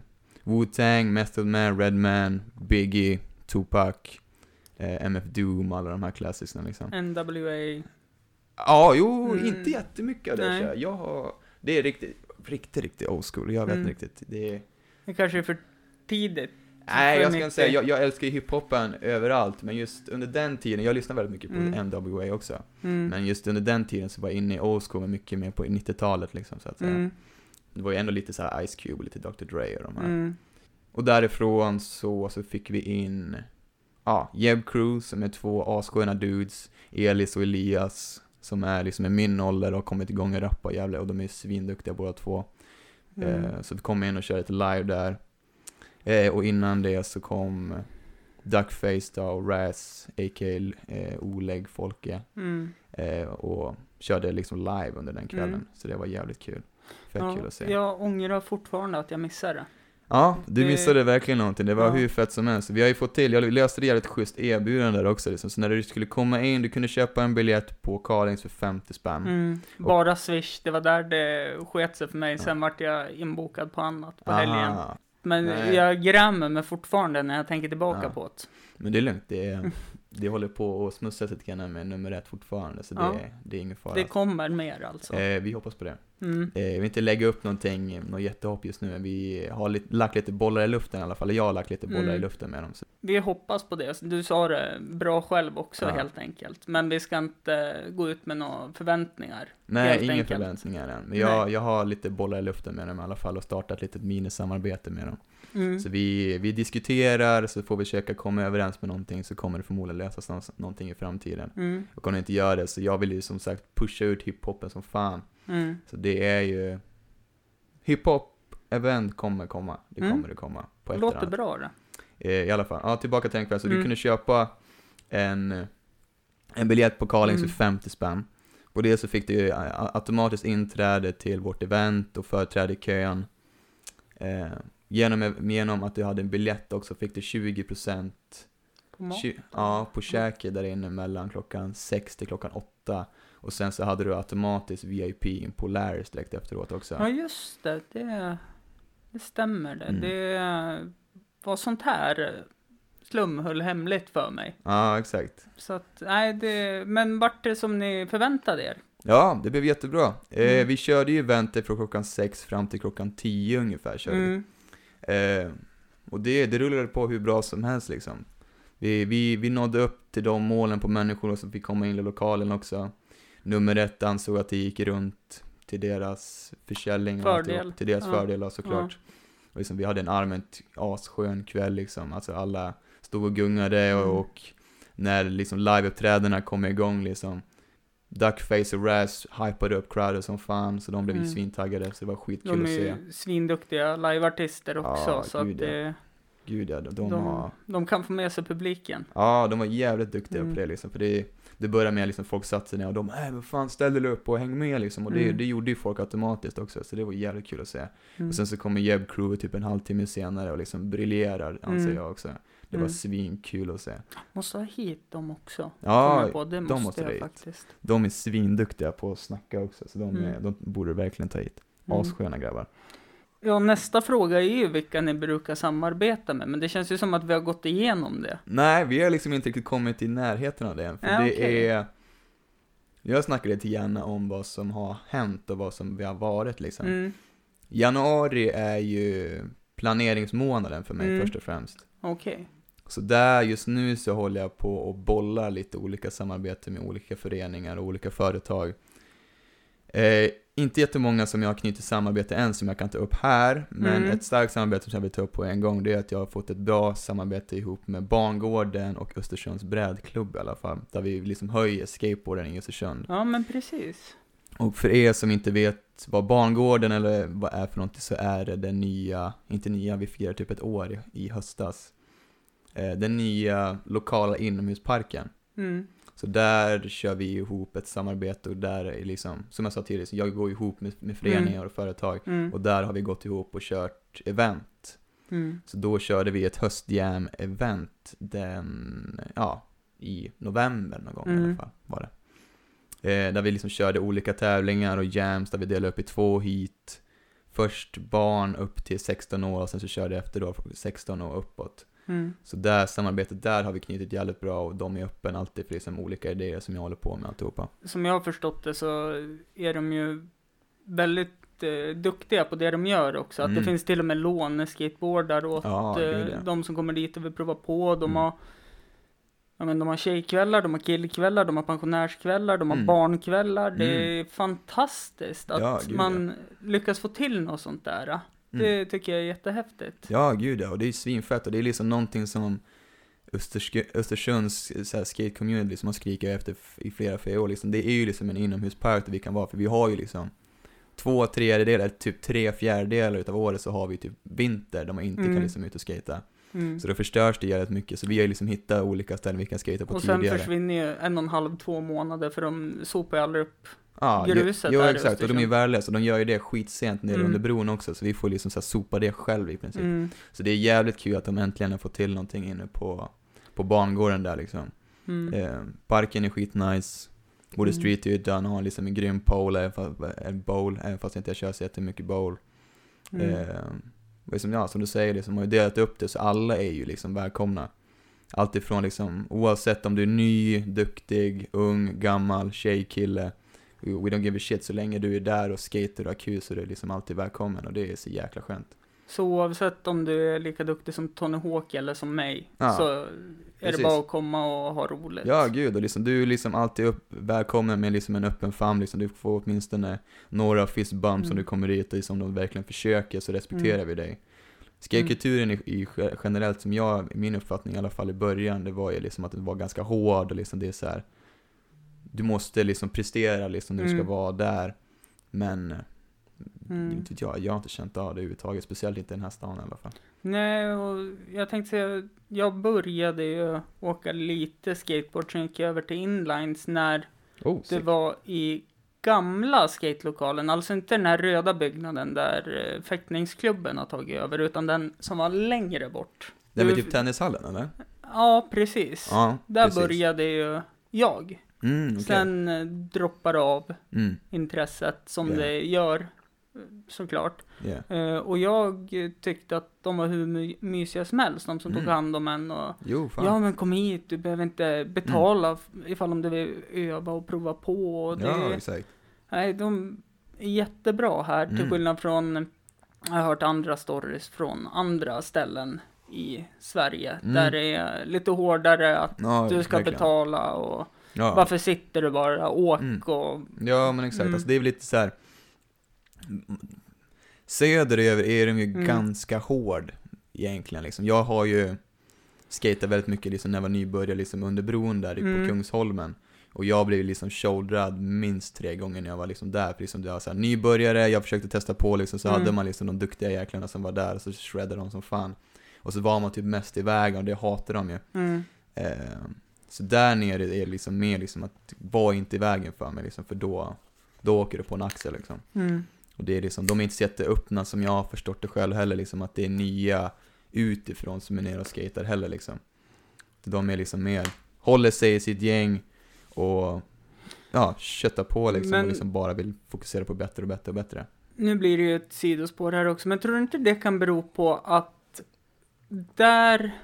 Speaker 2: Wu-Tang, Method Man, Redman, Biggie, Tupac, eh, MF Doom, alla de här classicsna liksom.
Speaker 1: NWA.
Speaker 2: Ja, jo,
Speaker 1: Mm.
Speaker 2: inte jättemycket av det. Jag. Har, det är riktigt, riktigt, riktigt old school. Jag vet
Speaker 1: Mm.
Speaker 2: inte riktigt. Det är...
Speaker 1: Det kanske är för tidigt.
Speaker 2: Nej, jag ska inte säga, jag, jag älskar ju hiphopen överallt, men just under den tiden, jag lyssnar väldigt mycket på
Speaker 1: Mm.
Speaker 2: NWA också.
Speaker 1: Mm.
Speaker 2: Men just under den tiden så var jag inne i old school, men mycket mer på 90-talet liksom, så att säga.
Speaker 1: Mm.
Speaker 2: Det var ju ändå lite så här Ice Cube och lite Dr. Dre och de här.
Speaker 1: Mm.
Speaker 2: Och därifrån så, så fick vi in, ja, Jeb Cruz som är två assköna dudes, Elis och Elias som är liksom i min ålder och har kommit igång och rappa jävla och de är svinduktiga båda två.
Speaker 1: Mm.
Speaker 2: Eh, så vi kom in och körde ett live där. Eh, och innan det så kom Duckface då och Raz, a.k.a. Eh, Oleg Folke.
Speaker 1: Mm.
Speaker 2: Eh, och körde liksom live under den kvällen.
Speaker 1: Mm.
Speaker 2: Så det var jävligt kul. Fett
Speaker 1: Ja,
Speaker 2: kul att se.
Speaker 1: Jag ångrar fortfarande att jag missade det.
Speaker 2: Ja, du
Speaker 1: Det-
Speaker 2: missade verkligen någonting. Det var
Speaker 1: Ja.
Speaker 2: hur fett som helst. Vi har ju fått till, jag löste det jävligt schysst erbjudande där också liksom. Så när du skulle komma in, du kunde köpa en biljett på Carlings för 50 spänn.
Speaker 1: Mm. Bara Swish, det var där det sket sig för mig. Sen vart jag inbokad på annat på helgen.
Speaker 2: Aha.
Speaker 1: Men
Speaker 2: Nej.
Speaker 1: jag grämer mig fortfarande när jag tänker tillbaka
Speaker 2: Ja.
Speaker 1: på det.
Speaker 2: Men det är lugnt, det, är, det håller på att smussa lite grann med nummer ett fortfarande. Så det,
Speaker 1: Ja.
Speaker 2: det är ingen fara.
Speaker 1: Det kommer mer alltså.
Speaker 2: eh, vi hoppas på det.
Speaker 1: Mm.
Speaker 2: Eh, vi vill inte lägga upp någonting, något jättehopp just nu, men vi har lite, lagt lite bollar i luften i alla fall. Jag har lagt lite bollar
Speaker 1: Mm.
Speaker 2: i luften med dem. Så.
Speaker 1: Vi hoppas på det. Du sa det bra själv också
Speaker 2: Ja.
Speaker 1: helt enkelt. Men vi ska inte gå ut med några förväntningar.
Speaker 2: Nej, inga
Speaker 1: enkelt.
Speaker 2: förväntningar än. Men jag,
Speaker 1: Nej.
Speaker 2: jag har lite bollar i luften med dem i alla fall och startat ett litet minisamarbete med dem.
Speaker 1: Mm.
Speaker 2: Så vi, vi diskuterar, så får vi försöka komma överens med någonting, så kommer det förmodligen lösas nå- någonting i framtiden.
Speaker 1: Mm.
Speaker 2: Och om det inte gör det, så jag vill ju som sagt pusha ut hiphopen som fan.
Speaker 1: Mm.
Speaker 2: Så det är ju... Hiphop-event kommer komma. Det
Speaker 1: Mm.
Speaker 2: kommer det komma. På ett eller
Speaker 1: Låter bra det.
Speaker 2: Eh, I alla fall, ja, tillbaka till den kvällen. Så du
Speaker 1: Mm.
Speaker 2: kunde köpa en, en biljett på Carlings
Speaker 1: Mm.
Speaker 2: för 50 spänn. På det så fick du a- automatiskt inträde till vårt event och företräde i kön. Eh, genom, genom att du hade en biljett också fick du 20%
Speaker 1: På mat.
Speaker 2: ja, på käket där inne mellan klockan 6 till klockan 8. Och sen så hade du automatiskt VIP in Polaris direkt efteråt också.
Speaker 1: Ja, just det. Det, det stämmer det.
Speaker 2: Mm.
Speaker 1: Det var sånt här Slum höll hemligt för mig.
Speaker 2: Ja, exakt.
Speaker 1: Så att, nej, det, men vart det som ni förväntade er?
Speaker 2: Ja, det blev jättebra. Eh,
Speaker 1: Mm.
Speaker 2: vi körde ju eventet från klockan 6 fram till klockan 10 ungefär. Körde.
Speaker 1: Mm.
Speaker 2: Eh, och det, det rullade på hur bra som helst liksom. Vi, vi, vi nådde upp till de målen på människor som fick komma in i lokalen också. Nummer ett ansåg att det gick runt till deras försäljning. och
Speaker 1: Fördel.
Speaker 2: Till deras
Speaker 1: Ja.
Speaker 2: fördelar såklart. Och liksom, vi hade en allmänt asskön kväll liksom. Alltså alla stod och gungade och,
Speaker 1: Mm.
Speaker 2: och när liksom liveuppträdena kom igång liksom. Duckface och Raz hypade upp crowden som fan, så de blev
Speaker 1: Mm.
Speaker 2: svintaggade, så det var skitkul
Speaker 1: De
Speaker 2: att
Speaker 1: är
Speaker 2: se.
Speaker 1: ju svinduktiga liveartister också,
Speaker 2: Ja,
Speaker 1: så
Speaker 2: gud,
Speaker 1: att det,
Speaker 2: Gud ja, de, de,
Speaker 1: de,
Speaker 2: har...
Speaker 1: de kan få med sig publiken.
Speaker 2: Ja, de var jävligt duktiga
Speaker 1: Mm.
Speaker 2: på det liksom, för det, det började med liksom folk satte sig ner och de, äh vad fan ställ dig upp och häng med liksom. Och det,
Speaker 1: Mm.
Speaker 2: det gjorde ju folk automatiskt också, så det var jävligt kul att se.
Speaker 1: Mm.
Speaker 2: Och sen så kommer Jeb Crew typ en halvtimme senare och liksom briljerar, anser
Speaker 1: Mm.
Speaker 2: jag också. Det var
Speaker 1: Mm.
Speaker 2: svinkul att se.
Speaker 1: Måste ha hit dem också.
Speaker 2: Ja,
Speaker 1: på. Det måste,
Speaker 2: måste
Speaker 1: jag
Speaker 2: hit.
Speaker 1: faktiskt.
Speaker 2: de är svinduktiga på att snacka också, så de,
Speaker 1: Mm.
Speaker 2: är, de borde verkligen ta hit.
Speaker 1: Mm.
Speaker 2: Assköna grabbar.
Speaker 1: Ja, nästa fråga är ju vilka ni brukar samarbeta med, men det känns ju som att vi har gått igenom det.
Speaker 2: Nej, vi har liksom inte riktigt kommit i närheten av det än, för
Speaker 1: Ja,
Speaker 2: det
Speaker 1: okej.
Speaker 2: är... Jag snackade lite gärna om vad som har hänt och vad som vi har varit liksom.
Speaker 1: Mm.
Speaker 2: Januari är ju planeringsmånaden för mig
Speaker 1: Mm.
Speaker 2: först och främst.
Speaker 1: Okej.
Speaker 2: Så där just nu så håller jag på och bollar lite olika samarbeten med olika föreningar och olika företag. Eh, inte jättemånga som jag har knutit samarbete än som jag kan ta upp här, men
Speaker 1: Mm.
Speaker 2: ett starkt samarbete som jag vill ta upp på en gång det är att jag har fått ett bra samarbete ihop med Bangården och Östersunds brädklubb i alla fall, där vi liksom höjer skateboarden i Östersund.
Speaker 1: Ja, men precis.
Speaker 2: Och för er som inte vet vad Bangården eller vad är för någonting så är det den nya, inte nya, vi firar typ ett år i höstas. Eh, den nya lokala inomhusparken.
Speaker 1: Mm.
Speaker 2: Så där kör vi ihop ett samarbete och där är liksom, som jag sa tidigare, jag går ihop med, med föreningar och företag
Speaker 1: Mm.
Speaker 2: och där har vi gått ihop och kört event.
Speaker 1: Mm.
Speaker 2: Så då körde vi ett höstjam-event den, ja, i november någon gång i alla
Speaker 1: Mm.
Speaker 2: fall var det. Eh, där vi liksom körde olika tävlingar och jams där vi delade upp i två heat. Först barn upp till 16 år och sen så körde jag efter då 16 år uppåt.
Speaker 1: Mm.
Speaker 2: Så där samarbetet där har vi knutit jävligt bra och de är öppen alltid för liksom olika idéer som jag håller på med alltihopa.
Speaker 1: Som jag har förstått det så är de ju väldigt eh, duktiga på det de gör också. Att det
Speaker 2: Mm.
Speaker 1: finns till och med låneskateboardar åt
Speaker 2: Ja,
Speaker 1: eh, de som kommer dit och vill prova på. De
Speaker 2: Mm.
Speaker 1: har Ja, men de har tjejkvällar, de har killkvällar, de har pensionärskvällar, de har
Speaker 2: Mm.
Speaker 1: barnkvällar. Det
Speaker 2: Mm.
Speaker 1: är fantastiskt att
Speaker 2: Ja,
Speaker 1: man lyckas få till något sånt där.
Speaker 2: Mm.
Speaker 1: Det tycker jag är jättehäftigt.
Speaker 2: Ja, gud ja, och det är svinfett och det är liksom någonting som Östersk Östersunds skate-community liksom har skrikit efter i flera, flera år liksom. Det är ju liksom en inomhuspark där vi kan vara, för vi har ju liksom två tredjedelar, typ tre fjärdedelar utav året så har vi typ vinter där man inte
Speaker 1: Mm.
Speaker 2: kan liksom ut och skata.
Speaker 1: Mm.
Speaker 2: Så då förstörs det jävligt mycket, så vi har ju liksom hittat olika ställen vi kan skata på
Speaker 1: Och sen
Speaker 2: tidigare.
Speaker 1: försvinner ju en och en halv, två månader för de sopar ju aldrig upp.
Speaker 2: Ja,
Speaker 1: gruset
Speaker 2: jo,
Speaker 1: i
Speaker 2: exakt, och de är ju
Speaker 1: Östersund.
Speaker 2: värdelösa, de gör ju det skitsent nere
Speaker 1: Mm.
Speaker 2: under bron också, så vi får liksom så här sopa det själv i princip.
Speaker 1: Mm.
Speaker 2: Så det är jävligt kul att de äntligen har fått till någonting inne på, på bangården där liksom.
Speaker 1: Mm.
Speaker 2: Eh, parken är skitnice. Både
Speaker 1: Mm.
Speaker 2: streetytan har liksom en grym pole, även bowl, även fast jag inte kör så jättemycket bowl.
Speaker 1: Mm.
Speaker 2: Eh, och liksom, ja, som du säger, liksom, man har ju delat upp det så alla är ju liksom välkomna. Alltifrån liksom, oavsett om du är ny, duktig, ung, gammal, tjej, kille. We don't give a shit, så länge du är där och skater och har så är du liksom alltid välkommen och det är så jäkla skönt.
Speaker 1: Så oavsett om du är lika duktig som Tony Hawk eller som mig,
Speaker 2: Ja,
Speaker 1: så är
Speaker 2: precis.
Speaker 1: det bara att komma och ha roligt.
Speaker 2: Ja, gud, och liksom, du är liksom alltid upp, välkommen med liksom en öppen famn, liksom, du får åtminstone några fist bumps
Speaker 1: Mm.
Speaker 2: om du kommer dit och liksom de verkligen försöker så respekterar
Speaker 1: Mm.
Speaker 2: vi dig. Skatekulturen i generellt, som jag, min uppfattning i alla fall i början, det var ju liksom att det var ganska hård och liksom det är så här. Du måste liksom prestera liksom när du ska
Speaker 1: Mm.
Speaker 2: vara där. Men,
Speaker 1: Mm.
Speaker 2: inte vet jag, jag har inte känt av det överhuvudtaget, speciellt inte i den här stan i alla fall.
Speaker 1: Nej, och jag tänkte säga, jag började ju åka lite skateboard, sen gick jag över till inlines när
Speaker 2: Oh,
Speaker 1: det var i gamla skatelokalen, alltså inte den här röda byggnaden där eh, fäktningsklubben har tagit över, utan den som var längre bort.
Speaker 2: Det var typ tennishallen eller?
Speaker 1: Ja, precis.
Speaker 2: Ja,
Speaker 1: där
Speaker 2: precis.
Speaker 1: började ju jag.
Speaker 2: Mm, okej.
Speaker 1: Sen eh, droppar av
Speaker 2: Mm,
Speaker 1: intresset som
Speaker 2: Ja.
Speaker 1: det gör, såklart.
Speaker 2: yeah.
Speaker 1: Eh, och jag tyckte att de var hur my- mysiga som helst, de som
Speaker 2: Mm.
Speaker 1: tog hand om en och
Speaker 2: Jo, fan.
Speaker 1: Ja men kom hit, du behöver inte betala f- ifall om du vill öva och prova på. Och det,
Speaker 2: Ja, exakt.
Speaker 1: nej, de är jättebra här till
Speaker 2: Mm.
Speaker 1: skillnad från, jag har hört andra stories från andra ställen i Sverige.
Speaker 2: Mm.
Speaker 1: Där det är lite hårdare att
Speaker 2: Ja,
Speaker 1: du ska
Speaker 2: verkligen.
Speaker 1: betala och
Speaker 2: Ja.
Speaker 1: varför sitter du bara, åk
Speaker 2: Mm.
Speaker 1: och
Speaker 2: Ja, men exakt.
Speaker 1: Mm.
Speaker 2: Alltså, det är väl lite så här. Söderöver är de ju
Speaker 1: Mm.
Speaker 2: ganska hård egentligen liksom. Jag har ju skatat väldigt mycket liksom när jag var nybörjare liksom under bron där
Speaker 1: Mm.
Speaker 2: på Kungsholmen. Och jag blev liksom shouldrad minst tre gånger när jag var liksom där. För liksom det var så här, nybörjare, jag försökte testa på liksom, så
Speaker 1: Mm.
Speaker 2: hade man liksom de duktiga jäklarna som var där och så shreddade de som fan. Och så var man typ mest i vägen och det hatade de ju.
Speaker 1: mm,
Speaker 2: Eh, Så där nere är det liksom mer liksom att, var inte i vägen för mig liksom, för då, då åker du på en axel liksom.
Speaker 1: Mm.
Speaker 2: Och det är liksom, de är inte så jätteöppna som jag har förstått det själv heller liksom, att det är nya utifrån som är nere och skater heller liksom. De är liksom mer, håller sig i sitt gäng och ja, köttar på liksom
Speaker 1: Men-
Speaker 2: och liksom bara vill fokusera på bättre och bättre och bättre.
Speaker 1: Nu blir det ju ett sidospår här också, men tror du inte det kan bero på att där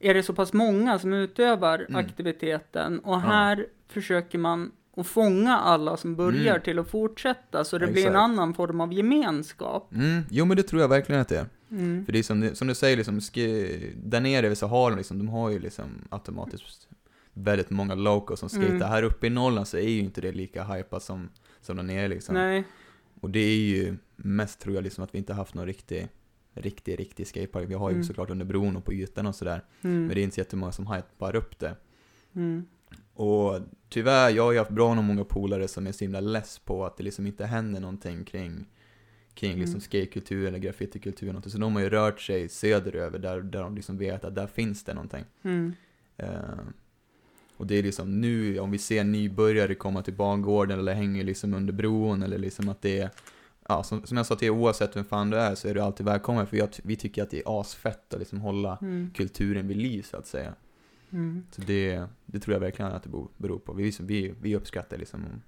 Speaker 1: är det så pass många som utövar
Speaker 2: Mm.
Speaker 1: aktiviteten och här försöker man att fånga alla som börjar
Speaker 2: Mm.
Speaker 1: till att fortsätta så det blir en
Speaker 2: Exakt.
Speaker 1: annan form av gemenskap.
Speaker 2: Mm, jo men det tror jag verkligen att det är.
Speaker 1: Mm.
Speaker 2: För det är som, som du säger, liksom, där nere har de liksom, de har ju liksom automatiskt väldigt många locals som skater.
Speaker 1: Mm.
Speaker 2: Här uppe i Norrland så är ju inte det lika hypat som, som där nere liksom.
Speaker 1: Nej,
Speaker 2: Och det är ju mest tror jag liksom att vi inte haft någon riktig, riktig, riktig skatepark. Vi har ju
Speaker 1: Mm.
Speaker 2: såklart under bron och på ytan och sådär.
Speaker 1: mm.
Speaker 2: Men det är inte så jättemånga som hypar upp det.
Speaker 1: Mm.
Speaker 2: Och tyvärr, jag har ju haft bra och många polare som är så himla less på att det liksom inte händer någonting kring, kring liksom
Speaker 1: Mm.
Speaker 2: skatekultur eller graffitikultur någonting. Så de har ju rört sig söderöver där, där de liksom vet att där finns det någonting.
Speaker 1: Mm.
Speaker 2: Eh, och det är liksom nu, om vi ser nybörjare komma till bangården eller hänger liksom under bron eller liksom att det är Ja, som, som jag sa till er, oavsett vem fan du är så är du alltid välkommen för jag, vi tycker att det är asfett att liksom hålla
Speaker 1: Mm.
Speaker 2: kulturen vid liv så att säga.
Speaker 1: Mm.
Speaker 2: Så det, det tror jag verkligen att det beror på. Vi, liksom, vi, vi uppskattar liksom om,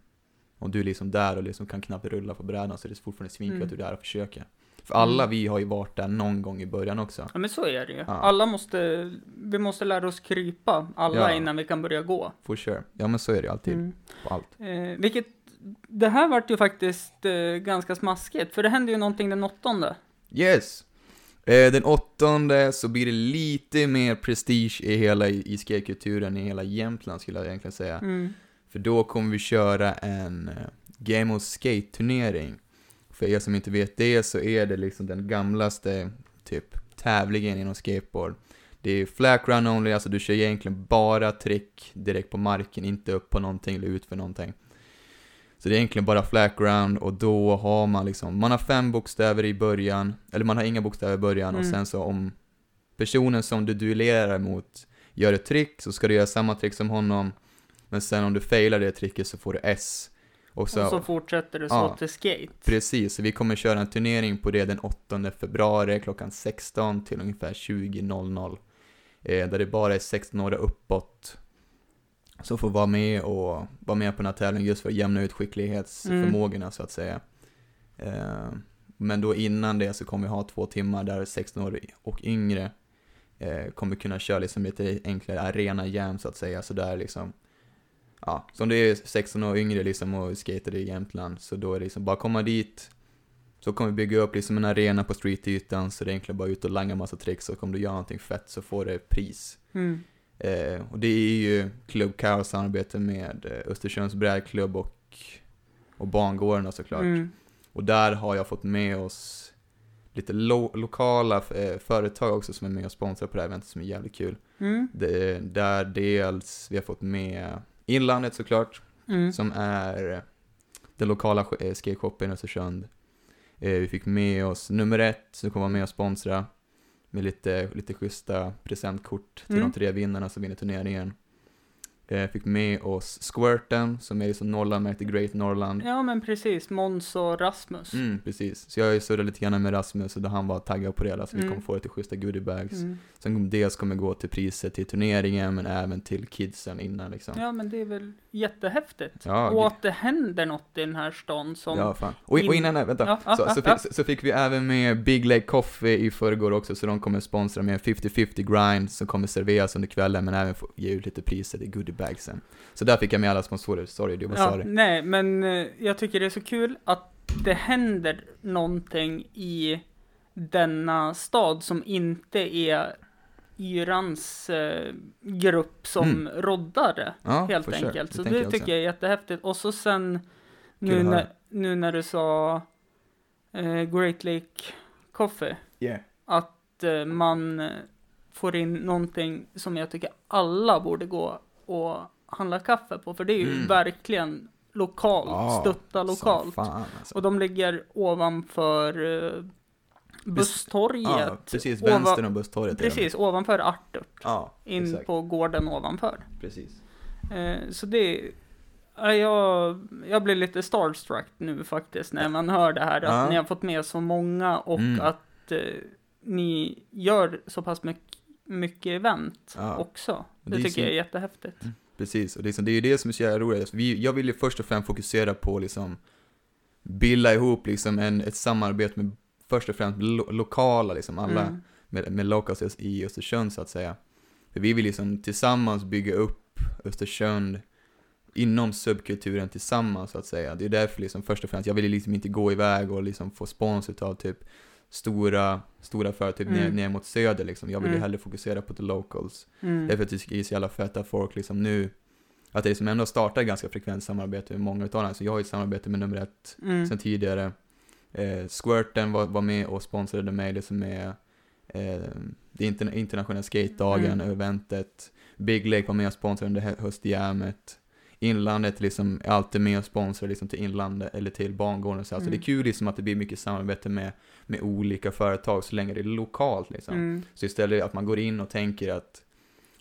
Speaker 2: om du är liksom där och liksom kan knappt rulla på brädan så är det fortfarande svinkul
Speaker 1: Mm.
Speaker 2: att du är där och försöker. För alla
Speaker 1: Mm.
Speaker 2: vi har ju varit där någon gång i början också.
Speaker 1: Ja men så är det ju.
Speaker 2: Ja.
Speaker 1: Alla måste, vi måste lära oss krypa alla
Speaker 2: Ja.
Speaker 1: innan vi kan börja gå.
Speaker 2: For sure. Ja men så är det alltid
Speaker 1: Mm.
Speaker 2: på allt.
Speaker 1: Eh, vilket, det här vart ju faktiskt eh, ganska smaskigt, för det hände ju någonting den åttonde.
Speaker 2: Yes! Eh, den åttonde så blir det lite mer prestige i hela i, i skatekulturen i hela Jämtland skulle jag egentligen säga.
Speaker 1: Mm.
Speaker 2: För då kommer vi köra en uh, Game of Skate-turnering. För er som inte vet det så är det liksom den gamlaste typ tävlingen inom skateboard. Det är flat run only, alltså du kör egentligen bara trick direkt på marken, inte upp på någonting eller ut för någonting. Så det är egentligen bara flat ground och då har man liksom, man har fem bokstäver i början, eller man har inga bokstäver i början och
Speaker 1: Mm.
Speaker 2: sen så om personen som du duellerar mot gör ett trick så ska du göra samma trick som honom men sen om du failar det tricket så får du S. Och så,
Speaker 1: Och så fortsätter det så
Speaker 2: Ja.
Speaker 1: till skate.
Speaker 2: precis, så vi kommer köra en turnering på det den 8 februari klockan 16 till ungefär 20.00. Eh, där det bara är 16-åriga uppåt som får vara med och vara med på den här tävlingen just för att jämna ut skicklighetsförmågorna så att säga. Eh, men då innan det så kommer vi ha två timmar där 16-åriga och yngre eh, kommer kunna köra liksom lite enklare arena jam så att säga, så där liksom Ja, som det är 16 år yngre liksom och skater i Jämtland, så då är det liksom bara komma dit Så kommer vi bygga upp liksom en arena på streetytan, så det är egentligen bara ut och langa massa tricks och om du gör någonting fett så får du pris
Speaker 1: Mm.
Speaker 2: Eh, Och det är ju Club Kaos samarbete med eh, Östersunds brädklubb och, och bangårdarna såklart
Speaker 1: Mm.
Speaker 2: och där har jag fått med oss lite lo lokala eh, företag också som är med och sponsrar på det här eventet som är jävligt kul.
Speaker 1: Mm.
Speaker 2: Det, där dels, vi har fått med Inlandet såklart,
Speaker 1: Mm.
Speaker 2: som är den lokala eh, skateshoppen i Östersund. Eh, vi fick med oss nummer ett, som kommer vara med och sponsra med lite, lite schyssta presentkort till
Speaker 1: Mm.
Speaker 2: de tre vinnarna som vinner turneringen. Eh, fick med oss Squirten, som är liksom Norrland till Great Norrland.
Speaker 1: Ja men precis, Måns och Rasmus.
Speaker 2: Mm, precis. Så jag har ju surrat lite grann med Rasmus och då han var taggad på det, så vi
Speaker 1: Mm.
Speaker 2: kommer få lite schyssta goodiebags.
Speaker 1: Mm.
Speaker 2: Sen dels kommer gå till priset till turneringen, men även till kidsen innan liksom.
Speaker 1: Ja men det är väl jättehäftigt.
Speaker 2: Ja,
Speaker 1: och att det händer något i den här stan som...
Speaker 2: Ja, fan. Och, och
Speaker 1: in-
Speaker 2: innan det, vänta.
Speaker 1: Ja,
Speaker 2: så,
Speaker 1: ja,
Speaker 2: så,
Speaker 1: ja.
Speaker 2: fick, så fick vi även med Big Lake Coffee i förrgår också, så de kommer sponsra med en 50-50 grind som kommer serveras under kvällen, men även ge ut lite priser i goodiebagsen. Så där fick jag med alla sponsorer, sorry, du var
Speaker 1: Ja,
Speaker 2: sorry.
Speaker 1: nej, men eh, jag tycker det är så kul att det händer någonting i denna stad som inte är Yrans eh, grupp som
Speaker 2: Mm.
Speaker 1: roddar det,
Speaker 2: Ja,
Speaker 1: helt
Speaker 2: for sure.
Speaker 1: enkelt. Så
Speaker 2: tänker
Speaker 1: det
Speaker 2: jag
Speaker 1: tycker jag är jättehäftigt. Och så sen, nu när, nu när du sa eh, Great Lake Coffee,
Speaker 2: Yeah.
Speaker 1: att eh, man eh, får in någonting som jag tycker alla borde gå och handla kaffe på, för det är ju
Speaker 2: Mm.
Speaker 1: verkligen lokalt,
Speaker 2: Ja,
Speaker 1: stötta lokalt.
Speaker 2: Fan alltså.
Speaker 1: Och de ligger ovanför eh, busstorget.
Speaker 2: Ja, precis. Vänster om busstorget.
Speaker 1: Precis, ovanför Artup.
Speaker 2: Ja,
Speaker 1: In
Speaker 2: exakt.
Speaker 1: på gården ovanför.
Speaker 2: Precis.
Speaker 1: Eh, så det... Ja, jag, jag blir lite starstruck nu faktiskt när man hör det här. Att
Speaker 2: Ja.
Speaker 1: ni har fått med så många och
Speaker 2: Mm.
Speaker 1: att eh, ni gör så pass mycket, mycket event
Speaker 2: Ja.
Speaker 1: också. Det,
Speaker 2: Det
Speaker 1: tycker
Speaker 2: så-
Speaker 1: jag är jättehäftigt.
Speaker 2: Precis, och liksom, det är ju det som är så jävla roligt. Alltså, Vi, jag vill ju först och främst fokusera på liksom bilda ihop liksom en, ett samarbete med först och främst lo, lokala, liksom alla
Speaker 1: Mm.
Speaker 2: med, med locals i Östersund så att säga. För vi vill liksom tillsammans bygga upp Östersund inom subkulturen tillsammans så att säga. Det är därför liksom först och främst, jag vill liksom inte gå iväg och liksom få spons av typ stora, stora företag typ ner,
Speaker 1: Mm.
Speaker 2: ner mot söder liksom. Jag vill ju
Speaker 1: Mm.
Speaker 2: hellre fokusera på the locals.
Speaker 1: Mm.
Speaker 2: Därför att det är så jävla fett att folk liksom nu, att det liksom ändå startar ganska frekvent samarbete med många utav dem. Så jag har ju ett samarbete med nummer ett
Speaker 1: Mm.
Speaker 2: sen tidigare. Eh, Squirten var, var med och sponsrade mig, det som är eh, det interna- internationella skatedagen,
Speaker 1: Mm.
Speaker 2: eventet. Big Lake var med och sponsrade under hö- höstjämet. Inlandet liksom är alltid med och sponsrar liksom till inlandet eller till bangården så. här. Så
Speaker 1: Mm.
Speaker 2: det är kul liksom att det blir mycket samarbete med, med olika företag så länge det är lokalt liksom.
Speaker 1: Mm.
Speaker 2: Så istället att man går in och tänker att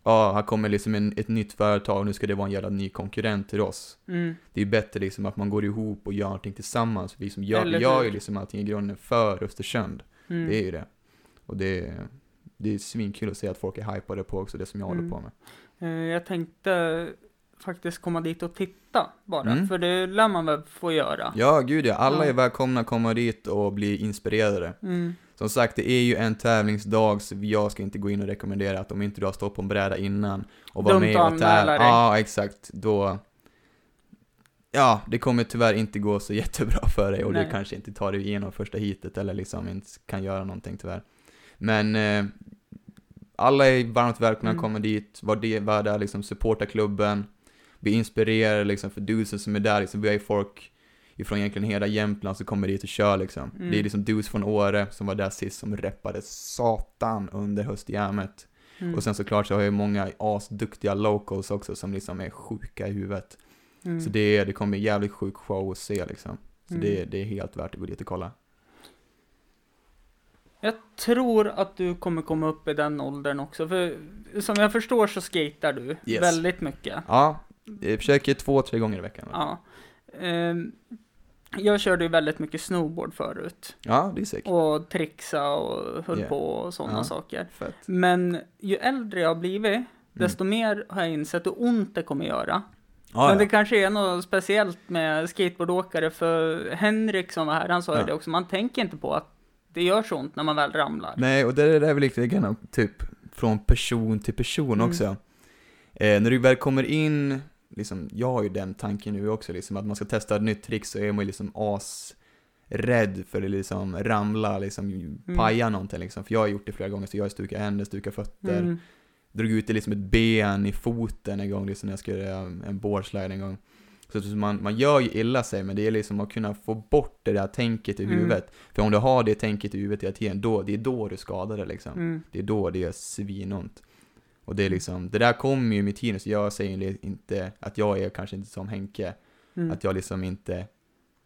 Speaker 2: ja, här kommer liksom en, ett nytt företag, nu ska det vara en jävla ny konkurrent till oss.
Speaker 1: Mm.
Speaker 2: Det är bättre liksom att man går ihop och gör någonting tillsammans. Vi som gör, gör ju liksom allting i grunden för Östersund.
Speaker 1: Mm.
Speaker 2: Det är ju det. Och det det är svinkul att se att folk är hypade på också det som jag
Speaker 1: Mm.
Speaker 2: håller på med.
Speaker 1: Eh, Jag tänkte faktiskt komma dit och titta bara,
Speaker 2: Mm.
Speaker 1: för det lär man väl få göra.
Speaker 2: Ja, gud ja. Alla
Speaker 1: Ja.
Speaker 2: är välkomna att komma dit och bli inspirerade.
Speaker 1: Mm.
Speaker 2: Som sagt, det är ju en tävlingsdag, så jag ska inte gå in och rekommendera att om inte du har stått på en bräda innan och var
Speaker 1: Dumt
Speaker 2: med och tävla. Ja, exakt. Då... Ja, det kommer tyvärr inte gå så jättebra för dig och
Speaker 1: Nej.
Speaker 2: du kanske inte tar dig igenom första heatet eller liksom inte kan göra någonting tyvärr. Men eh, alla är varmt välkomna att
Speaker 1: Mm.
Speaker 2: komma dit, var, det, var där liksom, supporta klubben, bli inspirerade liksom för dusen som är där liksom, vi har ju folk ifrån egentligen hela Jämtland som kommer dit och kör liksom.
Speaker 1: Mm.
Speaker 2: Det är liksom dudes från Åre som var där sist som reppade satan under höstjämet.
Speaker 1: Mm.
Speaker 2: Och sen såklart så har jag många asduktiga locals också som liksom är sjuka i huvudet.
Speaker 1: Mm.
Speaker 2: Så det, det kommer bli jävligt sjuk show att se liksom. Så
Speaker 1: Mm.
Speaker 2: det, det är helt värt att gå dit och kolla.
Speaker 1: Jag tror att du kommer komma upp i den åldern också, för som jag förstår så skater du
Speaker 2: Yes.
Speaker 1: väldigt mycket.
Speaker 2: Ja, jag försöker två, tre gånger i veckan.
Speaker 1: Ja. Ehm, jag körde ju väldigt mycket snowboard förut.
Speaker 2: Ja, det är säkert.
Speaker 1: Och trixa och höll
Speaker 2: Yeah.
Speaker 1: på och sådana
Speaker 2: Ja.
Speaker 1: saker.
Speaker 2: Fett.
Speaker 1: Men ju äldre jag har blivit,
Speaker 2: Mm.
Speaker 1: desto mer har jag insett hur ont det kommer göra.
Speaker 2: Ja,
Speaker 1: Men det
Speaker 2: ja.
Speaker 1: kanske är något speciellt med skateboardåkare, för Henrik som var här, han sa ju
Speaker 2: Ja.
Speaker 1: det också, man tänker inte på att det gör så ont när man väl ramlar.
Speaker 2: Nej, och det är det är väl lite grann typ från person till person
Speaker 1: Mm.
Speaker 2: också. Eh, när du väl kommer in, liksom, jag har ju den tanken nu också, liksom, att man ska testa ett nytt trick så är man ju liksom as rädd för att liksom ramla, liksom paja någonting liksom. För jag har gjort det flera gånger, så jag har stukat händer, stukat fötter.
Speaker 1: Mm.
Speaker 2: Drog ut det liksom ett ben i foten en gång, liksom när jag skulle göra en boardslide en gång. Så man, man gör ju illa sig, men det är liksom att kunna få bort det där tänket i
Speaker 1: Mm.
Speaker 2: huvudet. För om du har det tänket i huvudet hela tiden, då, det är då du skadar det liksom.
Speaker 1: Mm.
Speaker 2: Det är då det är svinont. Och det är liksom, det där kommer ju med tiden, så jag säger inte att jag är kanske inte som Henke,
Speaker 1: Mm.
Speaker 2: att jag liksom inte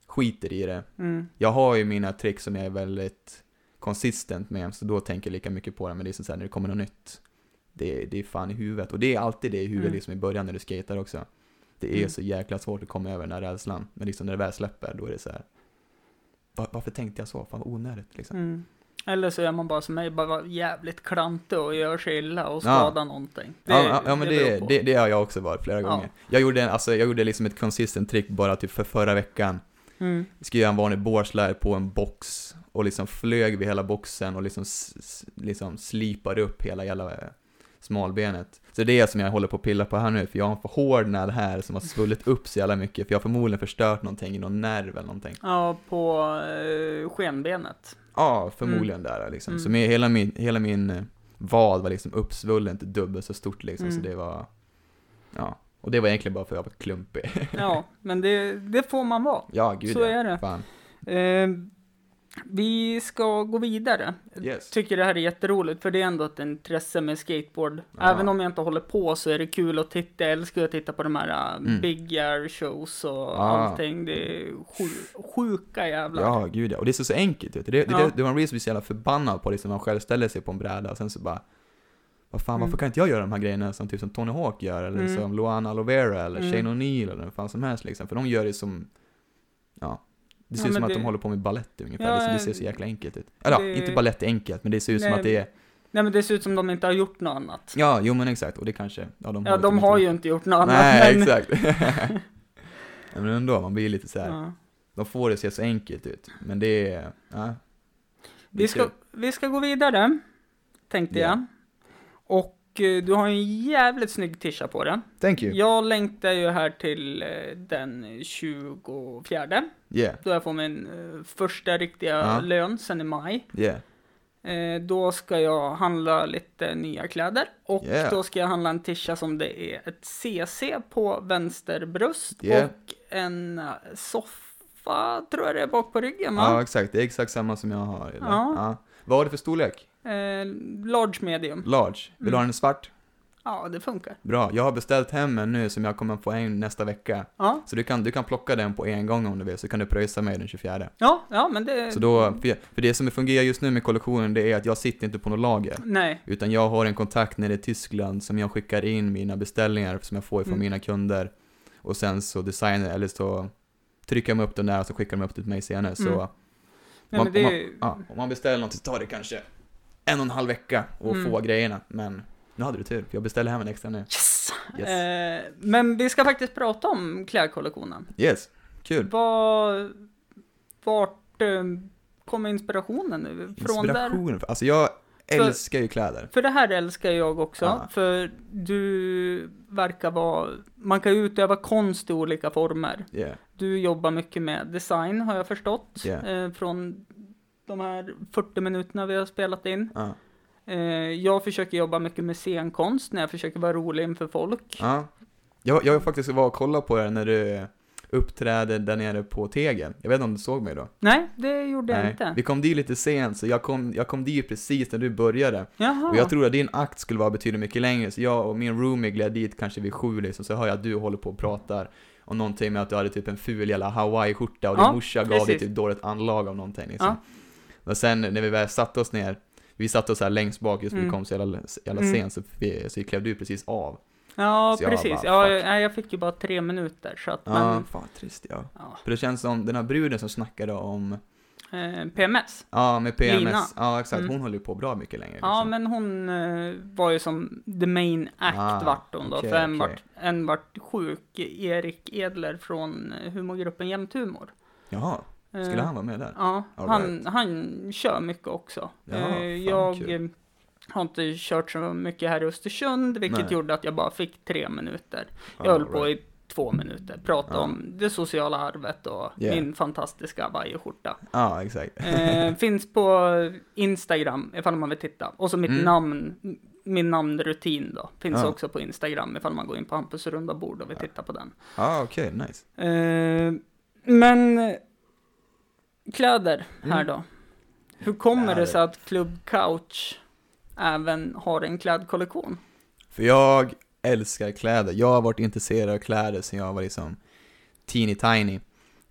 Speaker 2: skiter i det.
Speaker 1: Mm.
Speaker 2: Jag har ju mina tricks som jag är väldigt konsistent med, så då tänker jag lika mycket på det, men det är så här, när det kommer något nytt, det, är- det är fan i huvudet. Och det är alltid det i huvudet
Speaker 1: Mm.
Speaker 2: liksom i början när du skater också. Det är
Speaker 1: Mm.
Speaker 2: så jäkla svårt att komma över den här rädslan, men liksom när det väl släpper, då är det så här. "Va- Varför tänkte jag så? Fan vad onödigt liksom.
Speaker 1: Eller så är man bara som mig, bara jävligt klantig och gör sig illa och skada någonting.
Speaker 2: ja, ja, ja, men det, det, det har jag också varit flera
Speaker 1: Ja.
Speaker 2: gånger. Jag gjorde, en, alltså, jag gjorde liksom ett consistent trick bara typ för förra veckan.
Speaker 1: Mm.
Speaker 2: Jag skulle göra en vanlig boardslide på en box och liksom flög vid hela boxen och liksom, liksom slipade upp hela jävla eh, smalbenet. Så det är det som jag håller på att pilla på här nu, för jag har en förhårdnad här som har svullit upp så jävla mycket, för jag har förmodligen förstört någonting i någon nerv eller någonting.
Speaker 1: Ja, på eh, skenbenet.
Speaker 2: Ja, förmodligen där liksom.
Speaker 1: Mm.
Speaker 2: Så med hela min, hela min eh, vad var liksom uppsvullen till dubbelt så stort liksom,
Speaker 1: Mm.
Speaker 2: så det var, ja. Och det var egentligen bara för att jag var klumpig.
Speaker 1: Ja, men det, det får man vara.
Speaker 2: ja, gud
Speaker 1: Så
Speaker 2: ja.
Speaker 1: är det.
Speaker 2: Fan.
Speaker 1: Eh, Vi ska gå vidare.
Speaker 2: Yes.
Speaker 1: Tycker det här är jätteroligt för det är ändå ett intresse med skateboard.
Speaker 2: Ja.
Speaker 1: Även om jag inte håller på så är det kul att titta. Jag älskar att titta på de här uh,
Speaker 2: Mm.
Speaker 1: Big Air shows och
Speaker 2: Ja.
Speaker 1: allting. Det är sju, sjuka jävlar.
Speaker 2: Ja, gud ja. Och det ser så enkelt ut. Det, det,
Speaker 1: Ja.
Speaker 2: det, det var en reason vi är så jävla förbannad på, liksom, man själv ställer sig på en bräda och sen så bara vad fan, varför
Speaker 1: Mm.
Speaker 2: kan inte jag göra de här grejerna som typ som Tony Hawk gör, eller
Speaker 1: Mm.
Speaker 2: som Luana Lovera, eller
Speaker 1: Mm.
Speaker 2: Shane O'Neill, eller vad fan som helst liksom. För de gör det som, ja, det ser
Speaker 1: Ja,
Speaker 2: ut
Speaker 1: men
Speaker 2: som att
Speaker 1: det-
Speaker 2: de håller på med balett ungefär.
Speaker 1: Ja,
Speaker 2: liksom, det ser så jäkla enkelt ut. Eller
Speaker 1: det-
Speaker 2: ja, inte balett är enkelt, men det ser ut som
Speaker 1: Nej,
Speaker 2: att det är,
Speaker 1: Nej men det ser ut som de inte har gjort något annat.
Speaker 2: ja, jo men exakt, och det kanske, ja de
Speaker 1: Ja,
Speaker 2: typ
Speaker 1: de har ju inte gjort något annat.
Speaker 2: Nej,
Speaker 1: men...
Speaker 2: exakt. Ja, men ändå, man blir lite så här.
Speaker 1: Ja.
Speaker 2: de får det att se så enkelt ut, men det är, ja. det
Speaker 1: Vi, ska, vi ska gå vidare, tänkte
Speaker 2: Ja.
Speaker 1: jag. Och du har en jävligt snygg tisha på den.
Speaker 2: Thank you.
Speaker 1: Jag längtar ju här till eh, den 24.
Speaker 2: Yeah,
Speaker 1: Då jag får min eh, första riktiga
Speaker 2: Ja.
Speaker 1: lön sen i maj.
Speaker 2: yeah.
Speaker 1: Eh, då ska jag handla lite nya kläder. Och
Speaker 2: Yeah.
Speaker 1: då ska jag handla en tisha som det är ett CC på vänster bröst.
Speaker 2: Yeah.
Speaker 1: Och en eh, soffa, tror jag det är, bak på ryggen va?
Speaker 2: Ja, exakt. Det är exakt samma som jag har. Eller?
Speaker 1: Ja.
Speaker 2: Vad har du för storlek?
Speaker 1: Eh, large medium.
Speaker 2: Large. Vill du ha
Speaker 1: Mm.
Speaker 2: den svart?
Speaker 1: Ja, det funkar.
Speaker 2: Bra. Jag har beställt hem en nu som jag kommer få en nästa vecka.
Speaker 1: Ja,
Speaker 2: Så du kan, du kan plocka den på en gång om du vill, så kan du pröjsa mig den 24.
Speaker 1: ja, ja men det...
Speaker 2: Så då, för, jag- för det som fungerar just nu med kollektionen, det är att jag sitter inte på något lager.
Speaker 1: Nej.
Speaker 2: Utan jag har en kontakt nere i Tyskland som jag skickar in mina beställningar som jag får från
Speaker 1: Mm.
Speaker 2: mina kunder. Och sen så designar, eller så trycker jag upp den där och så skickar de upp det till mig senare. Så
Speaker 1: Mm.
Speaker 2: man,
Speaker 1: men det...
Speaker 2: om, man, ja, om man beställer något så tar det kanske en och en halv vecka att
Speaker 1: Mm.
Speaker 2: få grejerna. Men nu hade du tur, för jag beställer hem en extra nu.
Speaker 1: Yes!
Speaker 2: Yes.
Speaker 1: Eh, men vi ska faktiskt prata om klädkollektionen.
Speaker 2: Yes, kul.
Speaker 1: Vad... Vart eh, kommer inspirationen nu? Från där?
Speaker 2: Inspirationen, alltså jag
Speaker 1: För-
Speaker 2: älskar ju kläder.
Speaker 1: För det här älskar jag också,
Speaker 2: Ja.
Speaker 1: för du verkar vara, man kan utöva konst i olika former.
Speaker 2: Yeah.
Speaker 1: Du jobbar mycket med design har jag förstått,
Speaker 2: Ja.
Speaker 1: eh, från de här 40 minuterna vi har spelat in.
Speaker 2: Ja.
Speaker 1: Eh, jag försöker jobba mycket med scenkonst när jag försöker vara rolig inför folk.
Speaker 2: Ja. Jag, jag faktiskt var och kollade på det när du uppträdde där nere på Tegen. Jag vet inte om du såg mig då?
Speaker 1: Nej, det gjorde jag
Speaker 2: Nej.
Speaker 1: inte.
Speaker 2: Vi kom dit lite sent, så jag kom, jag kom dit precis när du började.
Speaker 1: Jaha.
Speaker 2: Och jag tror att din akt skulle vara betydligt mycket längre, så jag och min roomie gled dit kanske vid sju liksom, så hör jag att du håller på och pratar om någonting med att du hade typ en ful jävla hawaii-skjorta och
Speaker 1: Ja,
Speaker 2: din morsa gav dig
Speaker 1: precis.
Speaker 2: typ dåligt anlag av någonting liksom. Och sen när vi väl satte oss ner, vi satte oss här längst bak just vi
Speaker 1: Mm.
Speaker 2: kom så jävla, jävla
Speaker 1: Mm.
Speaker 2: sent, så, vi, så klev du precis av.
Speaker 1: Ja,
Speaker 2: Så
Speaker 1: precis.
Speaker 2: bara,
Speaker 1: ja, jag, fick ju bara tre minuter, så att,
Speaker 2: Ja,
Speaker 1: men,
Speaker 2: fan trist ja.
Speaker 1: ja.
Speaker 2: För det känns som den här bruden som snackade om,
Speaker 1: Eh, PMS.
Speaker 2: ja med PMS,
Speaker 1: Lina.
Speaker 2: ja exakt,
Speaker 1: Mm.
Speaker 2: hon höll ju på bra mycket längre.
Speaker 1: Ja,
Speaker 2: liksom.
Speaker 1: men hon eh, var ju som the main act
Speaker 2: Ah,
Speaker 1: vart hon då.
Speaker 2: okej,
Speaker 1: för en,
Speaker 2: okej.
Speaker 1: vart, en vart sjuk, Erik Edler från eh, humorgruppen Jämt Humor.
Speaker 2: Jaha, skulle han vara med där?
Speaker 1: Ja,
Speaker 2: All
Speaker 1: han,
Speaker 2: right.
Speaker 1: han kör mycket också.
Speaker 2: Ja,
Speaker 1: Eh, jag
Speaker 2: kul.
Speaker 1: eh, har inte kört så mycket här i Östersund, vilket
Speaker 2: Nej.
Speaker 1: gjorde att jag bara fick tre minuter. Jag
Speaker 2: All
Speaker 1: höll på
Speaker 2: right.
Speaker 1: i två minuter, prata
Speaker 2: Ja.
Speaker 1: om det sociala arvet och
Speaker 2: Yeah.
Speaker 1: min fantastiska hawaiiskjorta.
Speaker 2: Ja, exakt.
Speaker 1: Eh, finns på Instagram ifall man vill titta. Och så mitt
Speaker 2: Mm.
Speaker 1: namn, min namnrutin då. Finns
Speaker 2: Ja.
Speaker 1: också på Instagram ifall man går in på Hampus runda bord och vill titta på den.
Speaker 2: Ja, okej, nice.
Speaker 1: Eh, men eh, kläder här
Speaker 2: Mm.
Speaker 1: då. Hur kommer det sig att Club Couch även har en klädkollektion?
Speaker 2: För jag älskar kläder. Jag har varit intresserad av kläder sedan jag var liksom teeny tiny.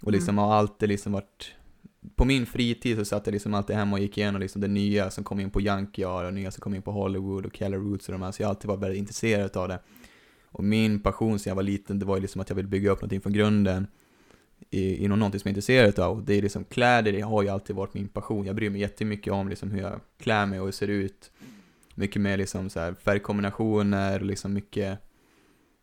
Speaker 2: Och liksom
Speaker 1: Mm.
Speaker 2: har alltid liksom varit på min fritid så satt jag liksom alltid hemma och gick igenom liksom det nya som kom in på Junkyard och nya som kom in på Hollywood och Keller Roots och de här, så jag har alltid varit väldigt intresserad av det. Och min passion sedan jag var liten, det var ju liksom att jag ville bygga upp någonting från grunden inom någonting som jag är intresserad av. Och det är liksom kläder, det har ju alltid varit min passion. Jag bryr mig jättemycket om liksom hur jag klär mig och hur jag ser ut. Mycket mer liksom så här färgkombinationer liksom mycket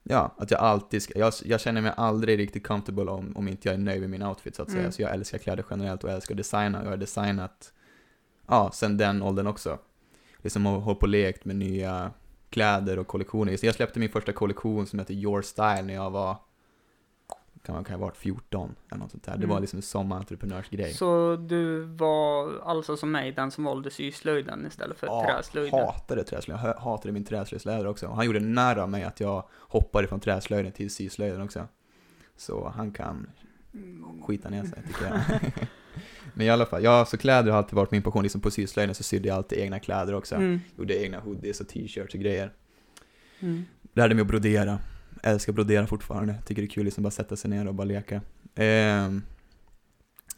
Speaker 2: Ja, att jag alltid ska, jag, jag känner mig aldrig riktigt comfortable om, om inte jag är nöjd med min outfit så att säga.
Speaker 1: Mm.
Speaker 2: Så jag älskar kläder generellt och jag älskar att designa. Jag har designat, ja, sen den åldern också. Liksom har hållit på och lekt med nya kläder och kollektioner. Så jag släppte min första kollektion som heter Your Style när jag var, kan man kan ha varit 14 eller något sånt där. Det
Speaker 1: Mm.
Speaker 2: var liksom en sommarentreprenörsgrej.
Speaker 1: Så du var alltså som mig den som valde syslöjden istället för
Speaker 2: Ja,
Speaker 1: träslöjden?
Speaker 2: hatade träslöjd. Jag hatade min träslöjdslärare också. Han gjorde narr av mig att jag hoppade från träslöjden till syslöjden också. Så han kan skita ner sig tycker jag. Men i alla fall, ja så kläder har alltid varit min passion, liksom på syslöjden så sydde jag alltid egna kläder också.
Speaker 1: Mm.
Speaker 2: Gjorde egna hoodies och t-shirts och grejer.
Speaker 1: Mm.
Speaker 2: Lärde mig att brodera. Älskar brodera fortfarande. Tycker det är kul liksom bara sätta sig ner och bara leka. Ehm,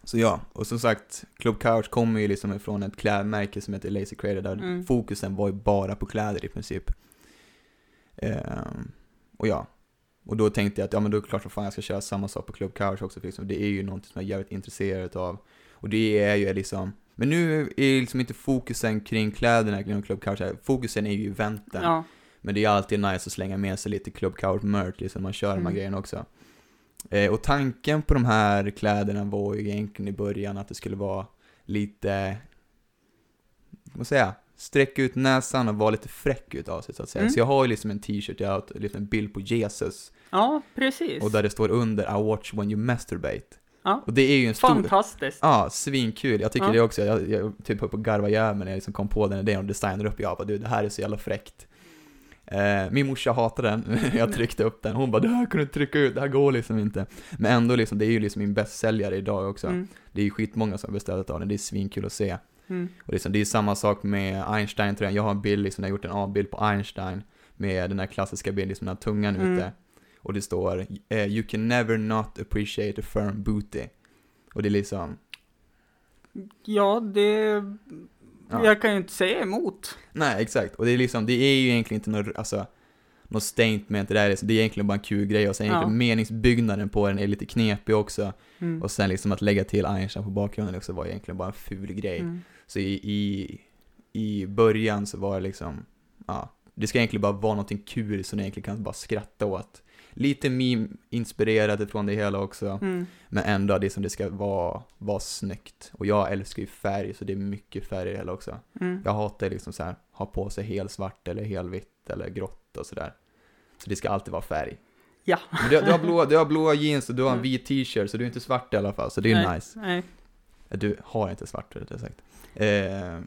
Speaker 2: så ja, och som sagt, Club Couch kommer ju liksom ifrån ett klädmärke som heter Lazy Creator där
Speaker 1: Mm.
Speaker 2: fokusen var ju bara på kläder i princip. Ehm, och ja, och då tänkte jag att ja men då är det klart som fan jag ska köra samma sak på Club Couch också för liksom, det är ju någonting som jag är jävligt intresserad av. Och det är ju liksom, men nu är liksom inte fokusen kring kläderna inom Club Couch, fokusen är ju eventen.
Speaker 1: Ja.
Speaker 2: Men det är alltid nice att slänga med sig lite Club Couch merch liksom, man kör de här
Speaker 1: Mm.
Speaker 2: grejerna också. Eh, och tanken på de här kläderna var ju egentligen i början att det skulle vara lite, vad man säga, sträcka ut näsan och vara lite fräck utav sig så att säga.
Speaker 1: Mm.
Speaker 2: Så jag har ju liksom en t-shirt, jag har liksom en bild på Jesus.
Speaker 1: ja, precis.
Speaker 2: Och där det står under I watch when you masturbate.
Speaker 1: Ja.
Speaker 2: Och det är ju en stor...
Speaker 1: Fantastiskt.
Speaker 2: Ja, svinkul. Jag tycker
Speaker 1: Ja.
Speaker 2: det också. Jag, jag typ höll på att garva ihjäl mig när jag liksom kom på den idén och designade upp. Jag bara, du det här är så jävla fräckt. Eh, min morsa hatade den, jag tryckte upp den. Hon bara, det här kan du trycka ut, det här går liksom inte. Men ändå liksom, det är ju liksom min bästsäljare idag också.
Speaker 1: Mm.
Speaker 2: Det är ju skitmånga som har beställt av den, det är svinkul att se.
Speaker 1: Mm.
Speaker 2: Och liksom, det är samma sak med Einstein tror jag. Jag har en bild, liksom, jag har gjort en avbild på Einstein med den här klassiska bilden, liksom den här tungan
Speaker 1: Mm.
Speaker 2: ute. Och det står eh, You can never not appreciate a firm booty. Och det är liksom,
Speaker 1: Ja, det...
Speaker 2: Ja.
Speaker 1: Jag kan ju inte säga emot.
Speaker 2: nej exakt. Och det är liksom, det är ju egentligen inte något, alltså, något statement, det där är, det är egentligen bara en kul grej och sen egentligen
Speaker 1: Ja.
Speaker 2: meningsbyggnaden på den är lite knepig också.
Speaker 1: Mm.
Speaker 2: Och sen liksom att lägga till Einstein på bakgrunden också var egentligen bara en ful grej.
Speaker 1: Mm.
Speaker 2: Så i, i, i början så var det liksom, ja, det ska egentligen bara vara någonting kul som ni egentligen kan bara skratta åt. Lite meme-inspirerat från det hela också,
Speaker 1: Mm.
Speaker 2: men ändå det som det ska vara, vara snyggt. Och jag älskar ju färg, så det är mycket färg i det hela också.
Speaker 1: Mm.
Speaker 2: Jag hatar liksom så här, ha på sig helt svart eller helvitt eller grått och sådär. Så det ska alltid vara färg.
Speaker 1: Ja.
Speaker 2: Du, du, har blå, du har blåa jeans och du har en
Speaker 1: Mm.
Speaker 2: vit t-shirt, så du är inte svart i alla fall, så det är
Speaker 1: Nej,
Speaker 2: nice.
Speaker 1: Nej.
Speaker 2: Du har inte svart rättare sagt. Eh,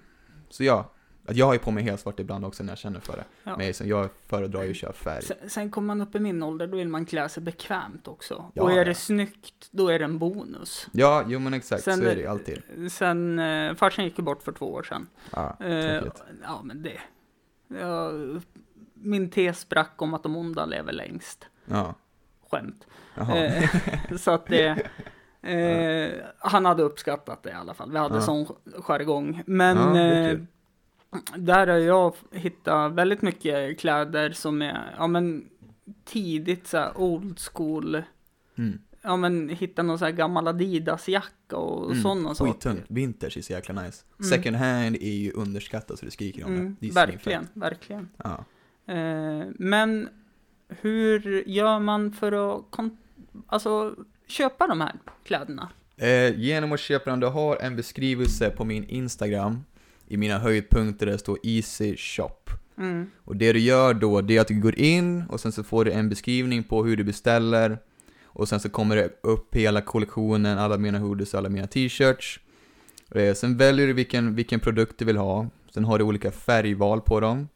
Speaker 2: så ja, jag har ju på mig helt svart ibland också när jag känner för det.
Speaker 1: Ja.
Speaker 2: Men liksom, jag föredrar ju att köra färg.
Speaker 1: Sen, sen kommer man upp i min ålder, då vill man klä sig bekvämt också.
Speaker 2: Ja,
Speaker 1: och är
Speaker 2: ja.
Speaker 1: det snyggt, då är det en bonus.
Speaker 2: Ja, jo men exakt,
Speaker 1: Sen-
Speaker 2: så är det ju alltid.
Speaker 1: Sen, eh, farsan gick ju bort för två år sedan.
Speaker 2: Ja,
Speaker 1: Eh, ja, men det... Ja, min tes sprack om att de onda lever längst.
Speaker 2: Ja,
Speaker 1: Skämt. Eh, så att det... Eh, han hade uppskattat det i alla fall. Vi hade
Speaker 2: Ja.
Speaker 1: sån jargong. Men
Speaker 2: Ja,
Speaker 1: eh. Där har jag hittat väldigt mycket kläder som är, ja men tidigt så här old school.
Speaker 2: Mm.
Speaker 1: Ja men hitta någon så här gammal Adidas-jacka och
Speaker 2: Mm.
Speaker 1: sådana saker.
Speaker 2: Skittungt. Vintage är så jäkla nice.
Speaker 1: Mm.
Speaker 2: Second hand är ju underskattat så det skriker om
Speaker 1: Mm,
Speaker 2: det. det
Speaker 1: verkligen, verkligen.
Speaker 2: Ja.
Speaker 1: Eh, men hur gör man för att alltså, köpa de här kläderna?
Speaker 2: Eh, genom att köpa den, du har en beskrivelse på min Instagram i mina höjdpunkter där det står Easy Shop.
Speaker 1: Mm.
Speaker 2: Och det du gör då, det är att du går in och sen så får du en beskrivning på hur du beställer. Och sen så kommer det upp hela kollektionen, alla mina hoodies alla mina t-shirts. Eh, sen väljer du vilken, vilken produkt du vill ha. Sen har du olika färgval på dem.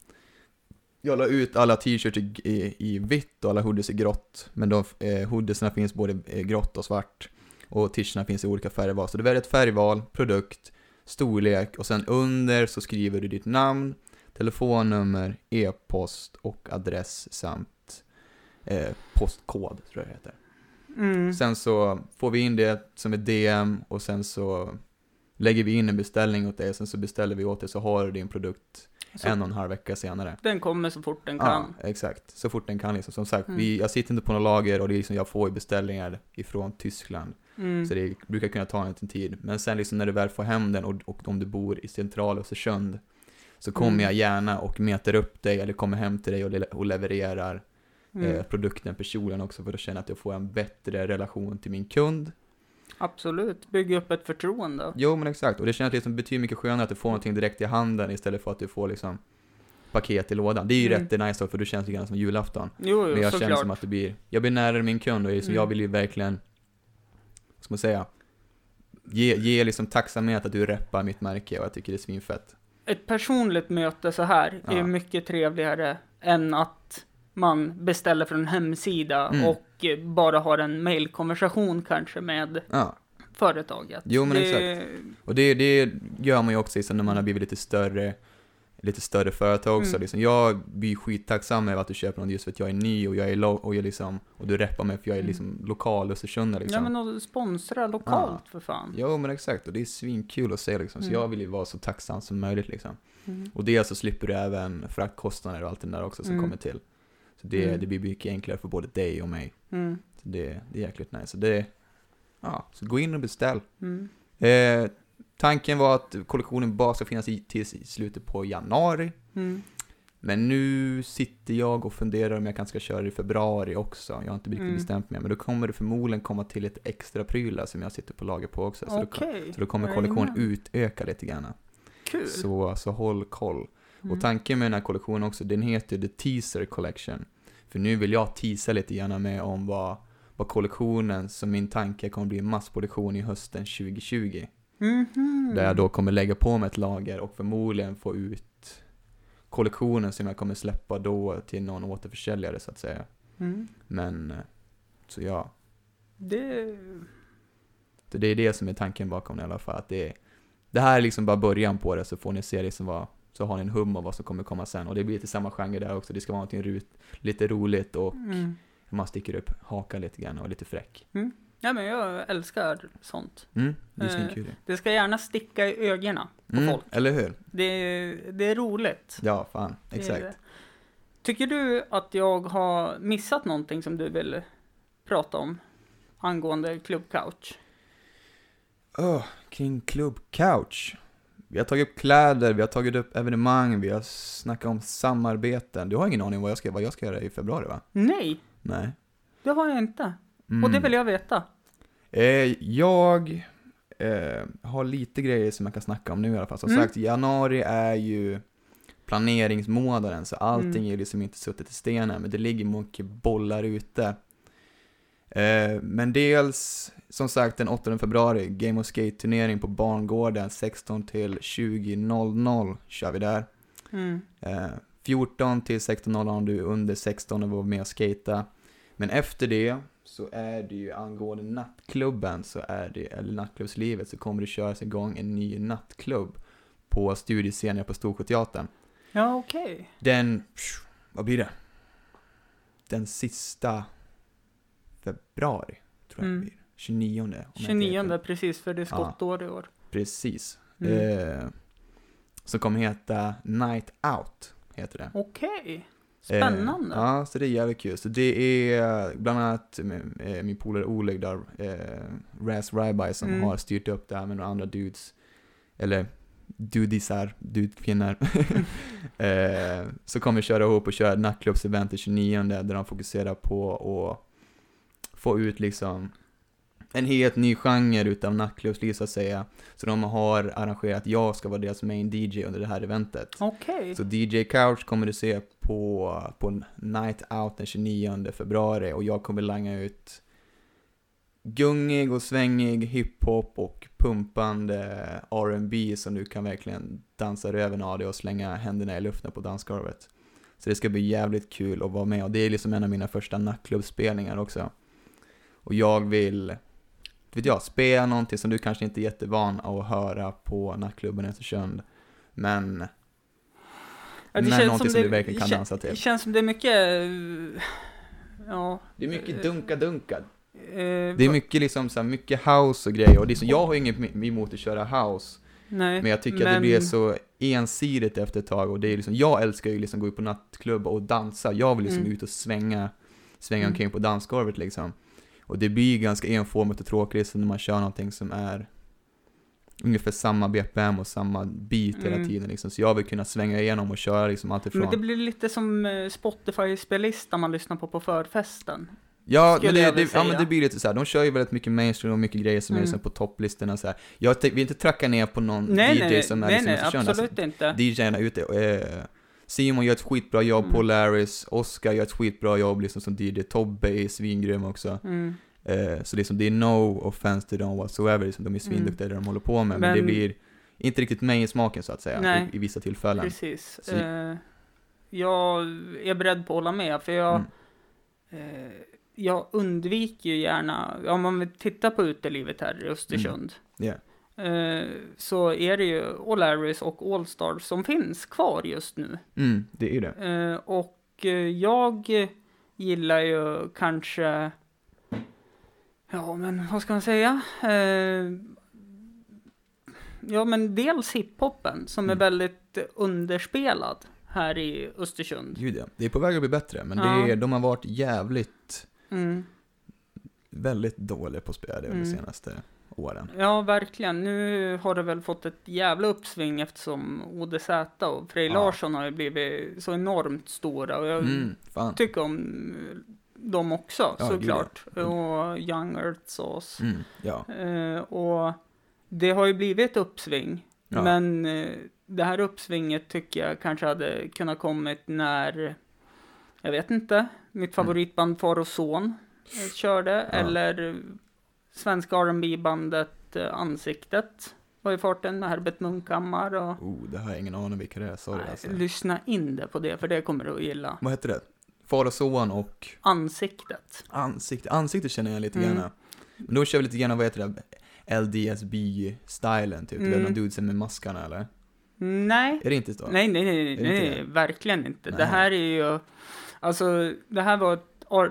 Speaker 2: Jag la ut alla t-shirts i, i, i vitt och alla hoodies i grått. Men de, eh, hoodiesarna finns både eh, grått och svart. Och t-shirtarna finns i olika färgval. Så du väljer ett färgval, produkt, storlek och sen under så skriver du ditt namn, telefonnummer, e-post och adress samt eh, postkod, tror jag det heter.
Speaker 1: Mm.
Speaker 2: Sen så får vi in det som ett DM och sen så lägger vi in en beställning åt dig, sen så beställer vi åt dig så har du din produkt
Speaker 1: Så
Speaker 2: en och en halv vecka senare.
Speaker 1: Den kommer så fort den kan.
Speaker 2: Ja, exakt. Så fort den kan liksom. Som sagt,
Speaker 1: Mm.
Speaker 2: vi, jag sitter inte på något lager och det är liksom, jag får ju beställningar ifrån Tyskland.
Speaker 1: Mm.
Speaker 2: Så det brukar kunna ta en liten tid. Men sen liksom när du väl får hem den och, och om du bor i centrala Östersund så kommer
Speaker 1: Mm.
Speaker 2: jag gärna och metar upp dig eller kommer hem till dig och, le- och levererar
Speaker 1: Mm.
Speaker 2: eh, produkten personligen också för att känna att jag får en bättre relation till min kund.
Speaker 1: Absolut, bygga upp ett förtroende.
Speaker 2: Jo men exakt, och det känns liksom betyder mycket skönare att du får någonting direkt i handen istället för att du får liksom paket i lådan. Det är ju
Speaker 1: Mm.
Speaker 2: rätt nice då, för du känns ju grann som julafton.
Speaker 1: Jo,
Speaker 2: Men
Speaker 1: jo
Speaker 2: jag känner
Speaker 1: såklart.
Speaker 2: som att det blir, jag blir närmare min kund och liksom,
Speaker 1: Mm.
Speaker 2: jag vill ju verkligen, vad ska man säga, ge, ge liksom tacksamhet att du reppar mitt märke och jag tycker det är svinfett.
Speaker 1: Ett personligt möte så här är
Speaker 2: Ja.
Speaker 1: mycket trevligare än att man beställer från en hemsida
Speaker 2: Mm.
Speaker 1: och bara har en mailkonversation kanske med
Speaker 2: Ja,
Speaker 1: företaget.
Speaker 2: Jo, men
Speaker 1: det,
Speaker 2: Och det, det gör man ju också liksom, när man har blivit lite större, lite större företag också.
Speaker 1: Mm.
Speaker 2: Liksom. Jag blir skittacksam över att du köper något just för att jag är ny och jag är lo- och, jag liksom, och du reppar mig för jag är
Speaker 1: Mm.
Speaker 2: liksom lokal Östersund liksom.
Speaker 1: Ja, men att sponsra lokalt för fan.
Speaker 2: Jo men exakt, och det är svinkul att se liksom. Så
Speaker 1: Mm.
Speaker 2: jag vill ju vara så tacksam som möjligt liksom.
Speaker 1: Mm.
Speaker 2: Och dels så slipper du även fraktkostnader och allt det där också som
Speaker 1: Mm.
Speaker 2: kommer till. Så det,
Speaker 1: Mm.
Speaker 2: det blir mycket enklare för både dig och mig.
Speaker 1: Mm.
Speaker 2: Så det, det är jäkligt nice. Så det, ja, så gå in och beställ.
Speaker 1: Mm.
Speaker 2: Eh, tanken var att kollektionen bara ska finnas i, till slutet på januari.
Speaker 1: Mm.
Speaker 2: Men nu sitter jag och funderar om jag kanske ska köra i februari också. Jag har inte riktigt
Speaker 1: Mm.
Speaker 2: bestämt mig. Men då kommer det förmodligen komma till ett extra prylar som jag sitter på lager på också. Så, då, så då kommer kollektionen utöka lite grann.
Speaker 1: Kul.
Speaker 2: Så, så håll koll.
Speaker 1: Mm.
Speaker 2: Och tanken med den här kollektionen också, den heter The Teaser Collection. För nu vill jag teasa lite grann med om vad, vad kollektionen, som min tanke kommer bli en massproduktion i hösten 2020.
Speaker 1: Mhm.
Speaker 2: Där jag då kommer lägga på mig ett lager och förmodligen få ut kollektionen som jag kommer släppa då till någon återförsäljare så att säga.
Speaker 1: Mm.
Speaker 2: Men, så ja.
Speaker 1: Det...
Speaker 2: Det är det som är tanken bakom det i alla fall. Att det, är- det här är liksom bara början på det så får ni se liksom vad, så har ni en hum om vad som kommer komma sen. Och det blir lite samma genre där också. Det ska vara någonting rut, lite roligt och
Speaker 1: Mm.
Speaker 2: man sticker upp hakan lite grann och lite fräck.
Speaker 1: Ja, men jag älskar sånt.
Speaker 2: Mm, det är
Speaker 1: Eh. Det ska gärna sticka i ögonen på
Speaker 2: mm,
Speaker 1: folk.
Speaker 2: Eller hur?
Speaker 1: Det, är- det är roligt.
Speaker 2: Ja, fan. Exakt.
Speaker 1: det. Tycker du att jag har missat någonting som du vill prata om angående Club Couch?
Speaker 2: Åh, kring Club Couch. Vi har tagit upp kläder, vi har tagit upp evenemang, vi har snackat om samarbeten. Du har ingen aning vad jag ska, vad jag ska göra i februari va?
Speaker 1: Nej,
Speaker 2: Nej.
Speaker 1: det har jag inte.
Speaker 2: Mm.
Speaker 1: Och det vill jag veta.
Speaker 2: Eh, jag eh, har lite grejer som jag kan snacka om nu i alla fall. Som
Speaker 1: Mm.
Speaker 2: sagt, januari är ju planeringsmånaden, så allting
Speaker 1: Mm.
Speaker 2: är liksom inte suttit i stenen, men det ligger mycket bollar ute. Eh, men dels, som sagt, den 8 februari, Game of Skate-turnering på Barngården, 16 till 20.00 kör vi där.
Speaker 1: Mm.
Speaker 2: Eh, 14 till 16.00 om du är under 16 och var med och skata. Men efter det så är det ju angående nattklubben så är det, eller nattklubbslivet så kommer det köras igång en ny nattklubb på studiescenen på Storsjöteatern.
Speaker 1: Ja, okej.
Speaker 2: Den, vad blir det? Den sista februari, tror jag
Speaker 1: Mm.
Speaker 2: det blir. 29 om jag inte
Speaker 1: 29
Speaker 2: heter.
Speaker 1: precis, för det är
Speaker 2: Ja.
Speaker 1: skottår i år.
Speaker 2: Precis.
Speaker 1: Mm.
Speaker 2: Eh, som kommer heta Night Out, heter det.
Speaker 1: Okej. Spännande.
Speaker 2: Eh, ja, så det är jävligt kul. Så det är bland annat eh, min polare Oleg där, eh, Raz Rabbi, som
Speaker 1: Mm.
Speaker 2: har styrt upp det här med några andra dudes. Eller dudisar, dudkvinnor. eh, så kommer vi köra ihop och köra ett nattklubbsevent den 29 där de fokuserar på att få ut liksom en helt ny genre utav nattklubbsliv så att säga. Så de har arrangerat att jag ska vara deras main DJ under det här eventet.
Speaker 1: Okej.
Speaker 2: Så DJ Couch kommer du se på, på Night Out den 29 februari och jag kommer langa ut gungig och svängig hiphop och pumpande R&B som du kan verkligen dansa röven av dig och slänga händerna i luften på dansgolvet. Så det ska bli jävligt kul att vara med och det är liksom en av mina första nattklubbsspelningar också. Och jag vill, vet jag, spela någonting som du kanske inte är jättevan att höra på nattklubben i Östersund. Men
Speaker 1: Ja,
Speaker 2: men någonting som du verkligen kan dansa till.
Speaker 1: Det känns som det är mycket... Ja.
Speaker 2: Det är mycket dunka-dunka.
Speaker 1: eh,
Speaker 2: Det är mycket liksom så här, mycket house och grejer. Och det är så, jag har inget em- emot att köra house.
Speaker 1: Nej,
Speaker 2: Men jag tycker att det blir så ensidigt efter ett tag. Och det är liksom, jag älskar ju liksom gå ut på nattklubb och dansa. Jag vill liksom
Speaker 1: Mm.
Speaker 2: ut och svänga, svänga
Speaker 1: Mm.
Speaker 2: omkring på dansgolvet liksom. Och det blir ganska enformigt och tråkigt när man kör någonting som är ungefär samma BPM och samma beat hela
Speaker 1: Mm.
Speaker 2: tiden liksom. Så jag vill kunna svänga igenom och köra liksom allt ifrån.
Speaker 1: Men det blir lite som eh, Spotify-spellista man lyssnar på på förfesten.
Speaker 2: Ja, men det, det, ja, men det blir lite så här. de kör ju väldigt mycket mainstream och mycket grejer som är
Speaker 1: Mm.
Speaker 2: liksom på topplistorna så här. Jag vill inte tracka ner på någon
Speaker 1: Nej,
Speaker 2: DJ
Speaker 1: nej,
Speaker 2: som är
Speaker 1: nej,
Speaker 2: liksom
Speaker 1: nej
Speaker 2: Östersund,
Speaker 1: absolut inte.
Speaker 2: Alltså, DJarna ute, eh, Simon gör ett skitbra jobb,
Speaker 1: Mm.
Speaker 2: Polaris, Oscar gör ett skitbra jobb liksom som DJ, Tobbe är svingrym också.
Speaker 1: Mm.
Speaker 2: Eh, så liksom det är no offense to them whatsoever, liksom, de är svinduktiga i det de håller på med, men,
Speaker 1: Men-
Speaker 2: det blir inte riktigt mig i smaken så att säga, i, i vissa tillfällen.
Speaker 1: Precis.
Speaker 2: Så-
Speaker 1: Eh, jag är beredd på att hålla med, för jag...
Speaker 2: Mm.
Speaker 1: Eh, jag undviker ju gärna, om man vill titta på utelivet här i Östersund.
Speaker 2: Ja.
Speaker 1: eh, Så är det ju O'Larrys och Allstars som finns kvar just nu.
Speaker 2: Mm, det är det.
Speaker 1: Eh, Och eh, jag gillar ju kanske, ja men vad ska man säga? Eh, Ja men dels hiphopen som är
Speaker 2: Mm.
Speaker 1: väldigt underspelad här i Östersund.
Speaker 2: Gud ja. Det är på väg att bli bättre, men
Speaker 1: Ja.
Speaker 2: det är, de har varit jävligt,
Speaker 1: Mm.
Speaker 2: väldigt dåliga på att spela det under de
Speaker 1: Mm.
Speaker 2: senaste åren.
Speaker 1: Ja, verkligen. Nu har det väl fått ett jävla uppsving eftersom ODZ och Frej
Speaker 2: Ja.
Speaker 1: Larsson har ju blivit så enormt stora. Och jag
Speaker 2: Mm,
Speaker 1: tycker om dem också,
Speaker 2: Ja,
Speaker 1: såklart.
Speaker 2: gud,
Speaker 1: Och Young Earth Sauce.
Speaker 2: Mm, ja.
Speaker 1: Eh, och det har ju blivit ett uppsving.
Speaker 2: Ja.
Speaker 1: Men eh, det här uppsvinget tycker jag kanske hade kunnat kommit när, jag vet inte, mitt favoritband Far och Son eh, körde.
Speaker 2: Mm.
Speaker 1: Eller svenska rb bandet eh, Ansiktet var i farten med Herbert Munkhammar. Och,
Speaker 2: Oh, det har jag ingen aning vilka det är, sorry
Speaker 1: Nej,
Speaker 2: alltså.
Speaker 1: Lyssna in det på det, för det kommer du att gilla.
Speaker 2: Vad heter det? Far och son och
Speaker 1: Ansiktet.
Speaker 2: ansikte. Ansikte känner jag lite
Speaker 1: Mm.
Speaker 2: grann. Men då kör vi lite grann, vad heter det? LDSB-stylen typ. Du vet
Speaker 1: Mm.
Speaker 2: de dudesen med maskarna eller?
Speaker 1: Nej,
Speaker 2: Är det inte så?
Speaker 1: nej, nej, nej, nej,
Speaker 2: Är det
Speaker 1: nej, verkligen inte.
Speaker 2: Nej.
Speaker 1: Det här är ju, alltså, det här var, ett,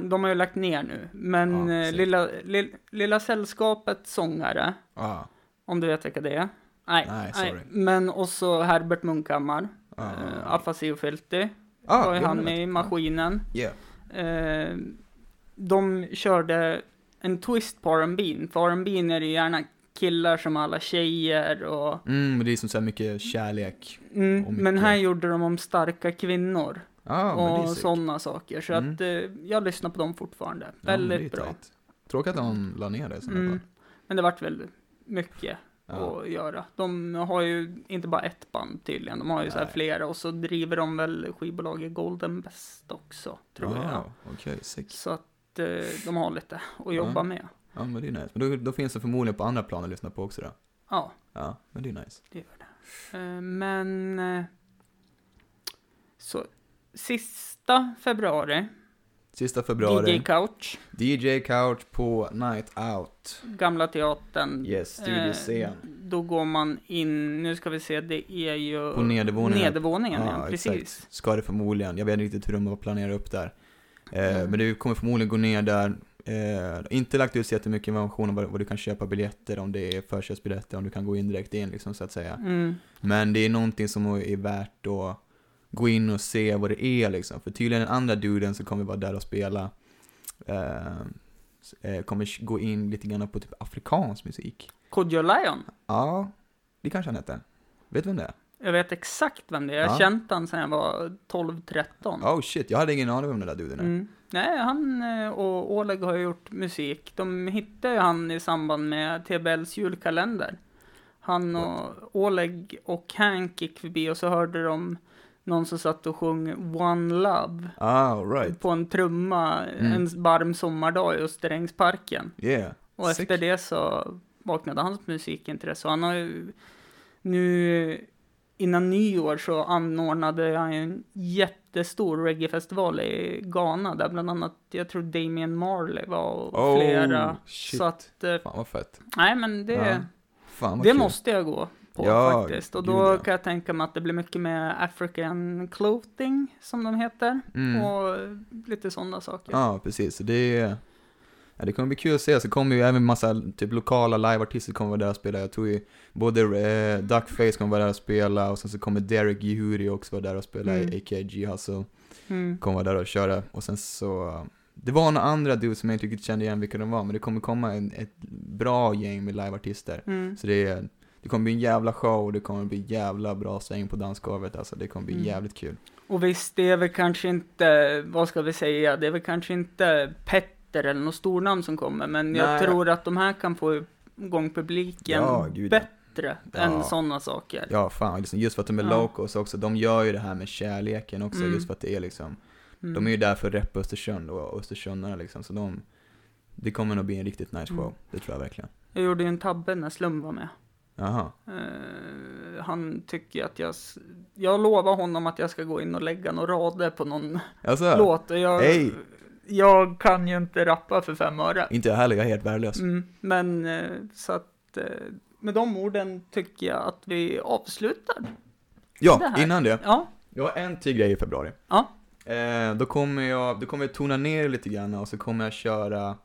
Speaker 1: de har ju lagt ner nu, men
Speaker 2: Ja,
Speaker 1: eh, lilla, lilla, lilla Sällskapets sångare,
Speaker 2: Ah,
Speaker 1: om du vet vilka det är? Nej,
Speaker 2: Nej, sorry.
Speaker 1: men också Herbert Munkhammar,
Speaker 2: ah,
Speaker 1: uh, Afasi och Filti,
Speaker 2: ah,
Speaker 1: var ju han med i. Maskinen.
Speaker 2: Yeah.
Speaker 1: Eh, de körde en twist på R&B. För R&B är det gärna killar som alla tjejer och...
Speaker 2: Mm, men det är som så här mycket kärlek.
Speaker 1: Mm,
Speaker 2: mycket-
Speaker 1: men här gjorde de om starka kvinnor
Speaker 2: Ah,
Speaker 1: och sådana saker. Så
Speaker 2: Mm.
Speaker 1: att eh, jag lyssnar på dem fortfarande.
Speaker 2: Ja,
Speaker 1: Väldigt bra.
Speaker 2: tight. Tråkigt att de la ner det i sådana
Speaker 1: Mm.
Speaker 2: fall.
Speaker 1: Men det vart väldigt mycket
Speaker 2: Ja.
Speaker 1: att göra. De har ju inte bara ett band tydligen, de har ju så här flera och så driver de väl skivbolaget Golden Best också, tror jag.
Speaker 2: Ah, Okej, sick.
Speaker 1: Så att eh, de har lite att jobba med.
Speaker 2: Ja, men det är nice. Men då, då finns det förmodligen på andra plan att lyssna på också då.
Speaker 1: Ja.
Speaker 2: Ja, men det är nice.
Speaker 1: Det gör det. Eh, Men... eh, Så, sista februari,
Speaker 2: Sista februari.
Speaker 1: DJ Couch,
Speaker 2: DJ Couch på Night Out.
Speaker 1: Gamla Teatern.
Speaker 2: Yes, studioscen.
Speaker 1: Eh, Då går man in, nu ska vi se, det är ju...
Speaker 2: På nedervåningen.
Speaker 1: Nedervåningen, ja,
Speaker 2: Ja,
Speaker 1: precis.
Speaker 2: exakt. Ska det förmodligen. Jag vet inte riktigt hur de har planerat upp där. Eh,
Speaker 1: Mm.
Speaker 2: Men du kommer förmodligen gå ner där. Eh, inte lagt ut så jättemycket information om vad, vad du kan köpa biljetter, om det är förköpsbiljetter, om du kan gå in direkt in liksom så att säga.
Speaker 1: Mm.
Speaker 2: Men det är någonting som är värt att gå in och se vad det är liksom. För tydligen den andra duden som kommer vara där och spela eh, eh, kommer gå in lite grann på typ afrikansk musik.
Speaker 1: Kodjo Lion.
Speaker 2: Ja, det kanske han heter. Vet du vem det är?
Speaker 1: Jag vet exakt vem det är. Jag har
Speaker 2: Ja.
Speaker 1: känt han sedan jag var 12-13.
Speaker 2: Oh shit, jag hade ingen aning om den där duden.
Speaker 1: Mm. Nej, han eh, och Oleg har gjort musik. De hittade ju han i samband med TBLs julkalender. Han och Oleg och Hank gick förbi och så hörde de någon som satt och sjöng One Love
Speaker 2: Ah, right.
Speaker 1: på en trumma
Speaker 2: Mm.
Speaker 1: en varm sommardag i Österängsparken.
Speaker 2: Yeah.
Speaker 1: Och
Speaker 2: Sick.
Speaker 1: efter det så vaknade hans musikintresse. Och han har ju nu innan nyår så anordnade han en jättestor reggaefestival i Ghana där bland annat, jag tror Damien Marley var och
Speaker 2: Oh,
Speaker 1: flera.
Speaker 2: shit.
Speaker 1: Så att, eh,
Speaker 2: Fan vad fett.
Speaker 1: nej men det,
Speaker 2: Ja, Fan
Speaker 1: det
Speaker 2: kul.
Speaker 1: måste jag gå på
Speaker 2: Ja,
Speaker 1: faktiskt. Och då kan jag tänka mig att det blir mycket med African clothing som de heter.
Speaker 2: Mm.
Speaker 1: Och lite sådana saker.
Speaker 2: Ja, precis. Så det är... Ja, det kommer bli kul att se. Så kommer ju även massa typ lokala liveartister kommer vara där och spela. Jag tror ju både eh, Duckface kommer vara där och spela och sen så kommer Derek Yehuri också vara där och spela,
Speaker 1: Mm.
Speaker 2: a.k.a. G-Hustle.
Speaker 1: Mm.
Speaker 2: Kommer vara där och köra. Och sen så... Det var några andra dudes som jag inte riktigt kände igen vilka de var, men det kommer komma en, ett bra gäng med liveartister.
Speaker 1: Mm.
Speaker 2: Så det, är, det kommer bli en jävla show och det kommer bli jävla bra sväng på dansgolvet. Alltså det kommer bli
Speaker 1: Mm.
Speaker 2: jävligt kul.
Speaker 1: Och visst, det är väl kanske inte, vad ska vi säga, det är väl kanske inte Petter eller något stornamn som kommer, men jag
Speaker 2: Nej.
Speaker 1: tror att de här kan få igång publiken
Speaker 2: Ja, gud,
Speaker 1: bättre
Speaker 2: Ja.
Speaker 1: än sådana saker.
Speaker 2: Ja, fan, liksom, just för att de är
Speaker 1: Ja.
Speaker 2: locals också. De gör ju det här med kärleken också,
Speaker 1: Mm.
Speaker 2: just för att det är liksom,
Speaker 1: Mm.
Speaker 2: de är ju där för att reppa Östersund och Östersundare liksom, så de, det kommer nog bli en riktigt nice show,
Speaker 1: Mm.
Speaker 2: det tror jag verkligen.
Speaker 1: Jag gjorde ju en tabbe när Slum var med.
Speaker 2: Jaha,
Speaker 1: Eh, han tycker att jag, jag lovar honom att jag ska gå in och lägga några rader på någon
Speaker 2: alltså,
Speaker 1: låt. Jag,
Speaker 2: Hej.
Speaker 1: jag kan ju inte rappa för fem öre.
Speaker 2: Inte jag heller, jag är helt värdelös.
Speaker 1: Mm, men eh, så att eh, med de orden tycker jag att vi avslutar. det
Speaker 2: Ja,
Speaker 1: här.
Speaker 2: innan det.
Speaker 1: Ja,
Speaker 2: Jag har en till grej i februari.
Speaker 1: ja,
Speaker 2: Eh, då kommer jag, då kommer jag tona ner lite grann och så kommer jag köra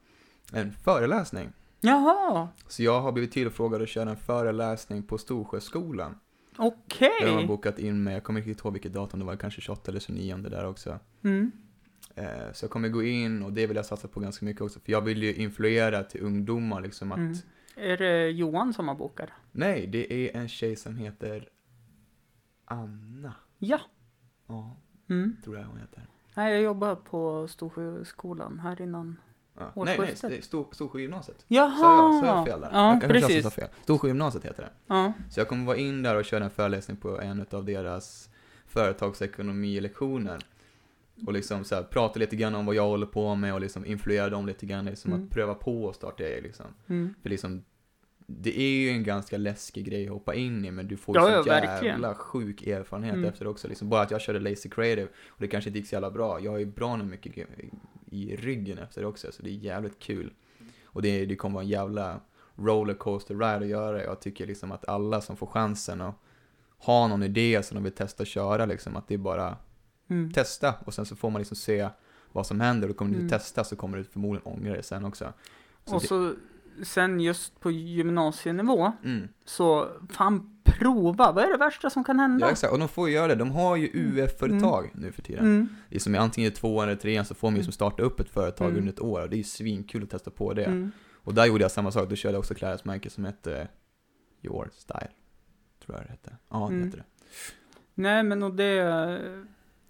Speaker 2: en föreläsning.
Speaker 1: Jaha,
Speaker 2: Så jag har blivit tillfrågad att köra en föreläsning på Storsjöskolan.
Speaker 1: okej.
Speaker 2: Där de har bokat in mig, jag kommer inte ihåg vilket datum det var, kanske 28 eller 29 där också.
Speaker 1: Mm.
Speaker 2: Eh, så jag kommer gå in och det vill jag satsa på ganska mycket också, för jag vill ju influera till ungdomar liksom att,
Speaker 1: Mm. Är det Johan som har bokat?
Speaker 2: nej, det är en tjej som heter Anna.
Speaker 1: Ja.
Speaker 2: Ja,
Speaker 1: Mm.
Speaker 2: tror jag hon heter.
Speaker 1: Nej, jag jobbar på Storsjöskolan här innan.
Speaker 2: Ja. Nej, nej, det är Stor, Storsjögymnasiet.
Speaker 1: Jaha!
Speaker 2: Sa jag, sa jag fel där?
Speaker 1: Ja,
Speaker 2: jag kanske
Speaker 1: precis.
Speaker 2: sa fel. Storsjögymnasiet heter det.
Speaker 1: Ja.
Speaker 2: Så jag kommer vara in där och köra en föreläsning på en av deras företagsekonomilektioner. Och liksom så här, prata lite grann om vad jag håller på med och liksom influera dem lite grann, liksom
Speaker 1: Mm.
Speaker 2: att pröva på och starta eget liksom.
Speaker 1: Mm.
Speaker 2: För liksom, det är ju en ganska läskig grej att hoppa in i, men du får ju
Speaker 1: Ja,
Speaker 2: så
Speaker 1: ja,
Speaker 2: jävla
Speaker 1: verkligen.
Speaker 2: sjuk erfarenhet
Speaker 1: Mm.
Speaker 2: efter också. Liksom, bara att jag körde Lazy Creative, och det kanske inte gick så jävla bra. Jag ju bra nu mycket i- ryggen efter det också, så det är jävligt kul. Och det, det kommer vara en jävla rollercoaster ride att göra. Jag tycker liksom att alla som får chansen att ha någon idé som de vill testa köra, liksom, att det är bara
Speaker 1: Mm.
Speaker 2: testa och sen så får man liksom se vad som händer och kommer du
Speaker 1: Mm.
Speaker 2: testa så kommer du förmodligen ångra det sen också. Så
Speaker 1: Och
Speaker 2: det,
Speaker 1: så sen just på gymnasienivå,
Speaker 2: mm.
Speaker 1: så fan prova. Vad är det värsta som kan hända?
Speaker 2: Ja exakt, och de får ju göra det. De har ju UF-företag nu för tiden.
Speaker 1: Mm.
Speaker 2: Det är som är antingen i tvåan eller trean så får man ju som starta upp ett företag
Speaker 1: Mm.
Speaker 2: under ett år och det är ju svinkul att testa på det.
Speaker 1: Mm.
Speaker 2: Och där gjorde jag samma sak, då körde jag också klädesmärke som hette Your Style. Tror jag det hette. Ja, det
Speaker 1: Mm.
Speaker 2: hette det.
Speaker 1: Nej, men och det...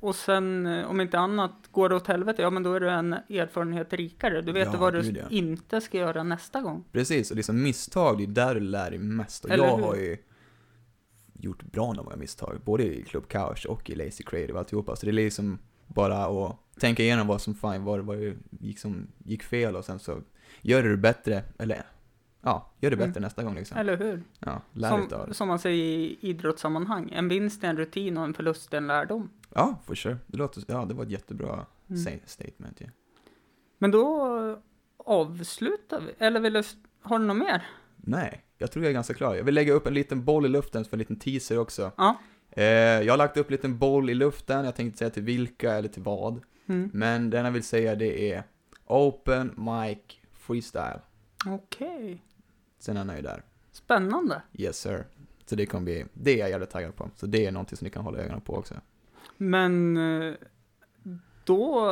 Speaker 1: Och sen, eh, om inte annat, går det åt helvete, ja men då är du en erfarenhet rikare. Du vet
Speaker 2: Ja,
Speaker 1: vad du
Speaker 2: ja.
Speaker 1: inte ska göra nästa gång.
Speaker 2: Precis, och liksom misstag, det är där du lär dig mest. Och
Speaker 1: Eller
Speaker 2: jag
Speaker 1: hur?
Speaker 2: har ju gjort bra många misstag, både i Club Couch och i Lazy Creative och alltihopa. Så det är liksom bara att tänka igenom vad som fan, vad, vad gick, som gick fel och sen så gör du det bättre, eller ja, gör det
Speaker 1: Mm.
Speaker 2: bättre nästa gång liksom.
Speaker 1: Eller hur?
Speaker 2: Ja, lär dig av
Speaker 1: Som,
Speaker 2: det.
Speaker 1: som man säger i idrottssammanhang, en vinst är en rutin och en förlust är en lärdom.
Speaker 2: Ja, for sure. Det låter, ja, det var ett jättebra
Speaker 1: Mm.
Speaker 2: statement ju.
Speaker 1: Men då avslutar vi, eller vill du, har du något mer?
Speaker 2: Nej, jag tror jag är ganska klar. Jag vill lägga upp en liten boll i luften för en liten teaser också.
Speaker 1: Ja.
Speaker 2: Eh, jag har lagt upp en liten boll i luften, jag tänkte säga till vilka eller till vad.
Speaker 1: Mm.
Speaker 2: Men den jag vill säga det är Open Mic Freestyle.
Speaker 1: Okej,
Speaker 2: Sen är han ju där.
Speaker 1: spännande.
Speaker 2: Yes sir. Så det kommer bli, det är jag jävligt taggad på. Så det är någonting som ni kan hålla ögonen på också.
Speaker 1: Men eh, då,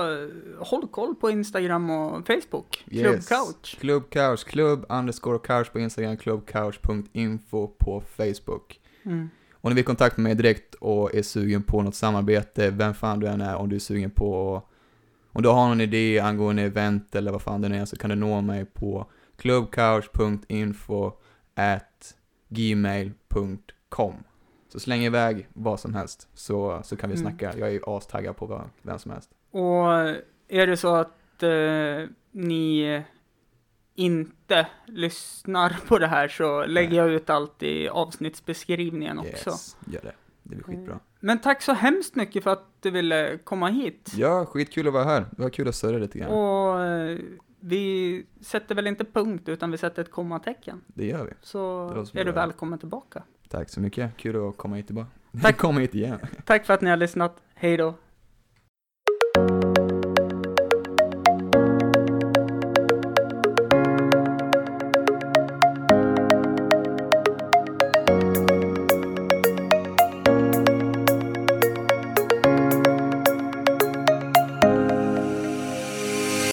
Speaker 1: håll koll på Instagram och Facebook. Club
Speaker 2: Yes.
Speaker 1: Couch.
Speaker 2: Club Couch, klubb underscore couch på Instagram, clubcouch.info på Facebook.
Speaker 1: Mm.
Speaker 2: Om ni vill kontakta mig direkt och är sugen på något samarbete, vem fan du än är, om du är sugen på om du har någon idé angående event eller vad fan det är så kan du nå mig på clubcouch.info at gmail.com Så släng iväg vad som helst så, så kan vi
Speaker 1: Mm.
Speaker 2: snacka. Jag är astaggad på vad, vem som helst.
Speaker 1: Och är det så att eh, ni inte lyssnar på det här så lägger jag ut allt i avsnittsbeskrivningen också.
Speaker 2: Yes, gör det. Det blir skitbra.
Speaker 1: Men tack så hemskt mycket för att du ville komma hit.
Speaker 2: Ja, skitkul att vara här. Det var kul att surra lite grann.
Speaker 1: Och eh, vi sätter väl inte punkt utan vi sätter ett kommatecken.
Speaker 2: Det gör vi.
Speaker 1: Så
Speaker 2: Det
Speaker 1: är du välkommen tillbaka.
Speaker 2: Tack så mycket. Kul att komma hit tillbaka.
Speaker 1: Tack.
Speaker 2: komma hit igen.
Speaker 1: Tack för att ni har lyssnat. Hej då.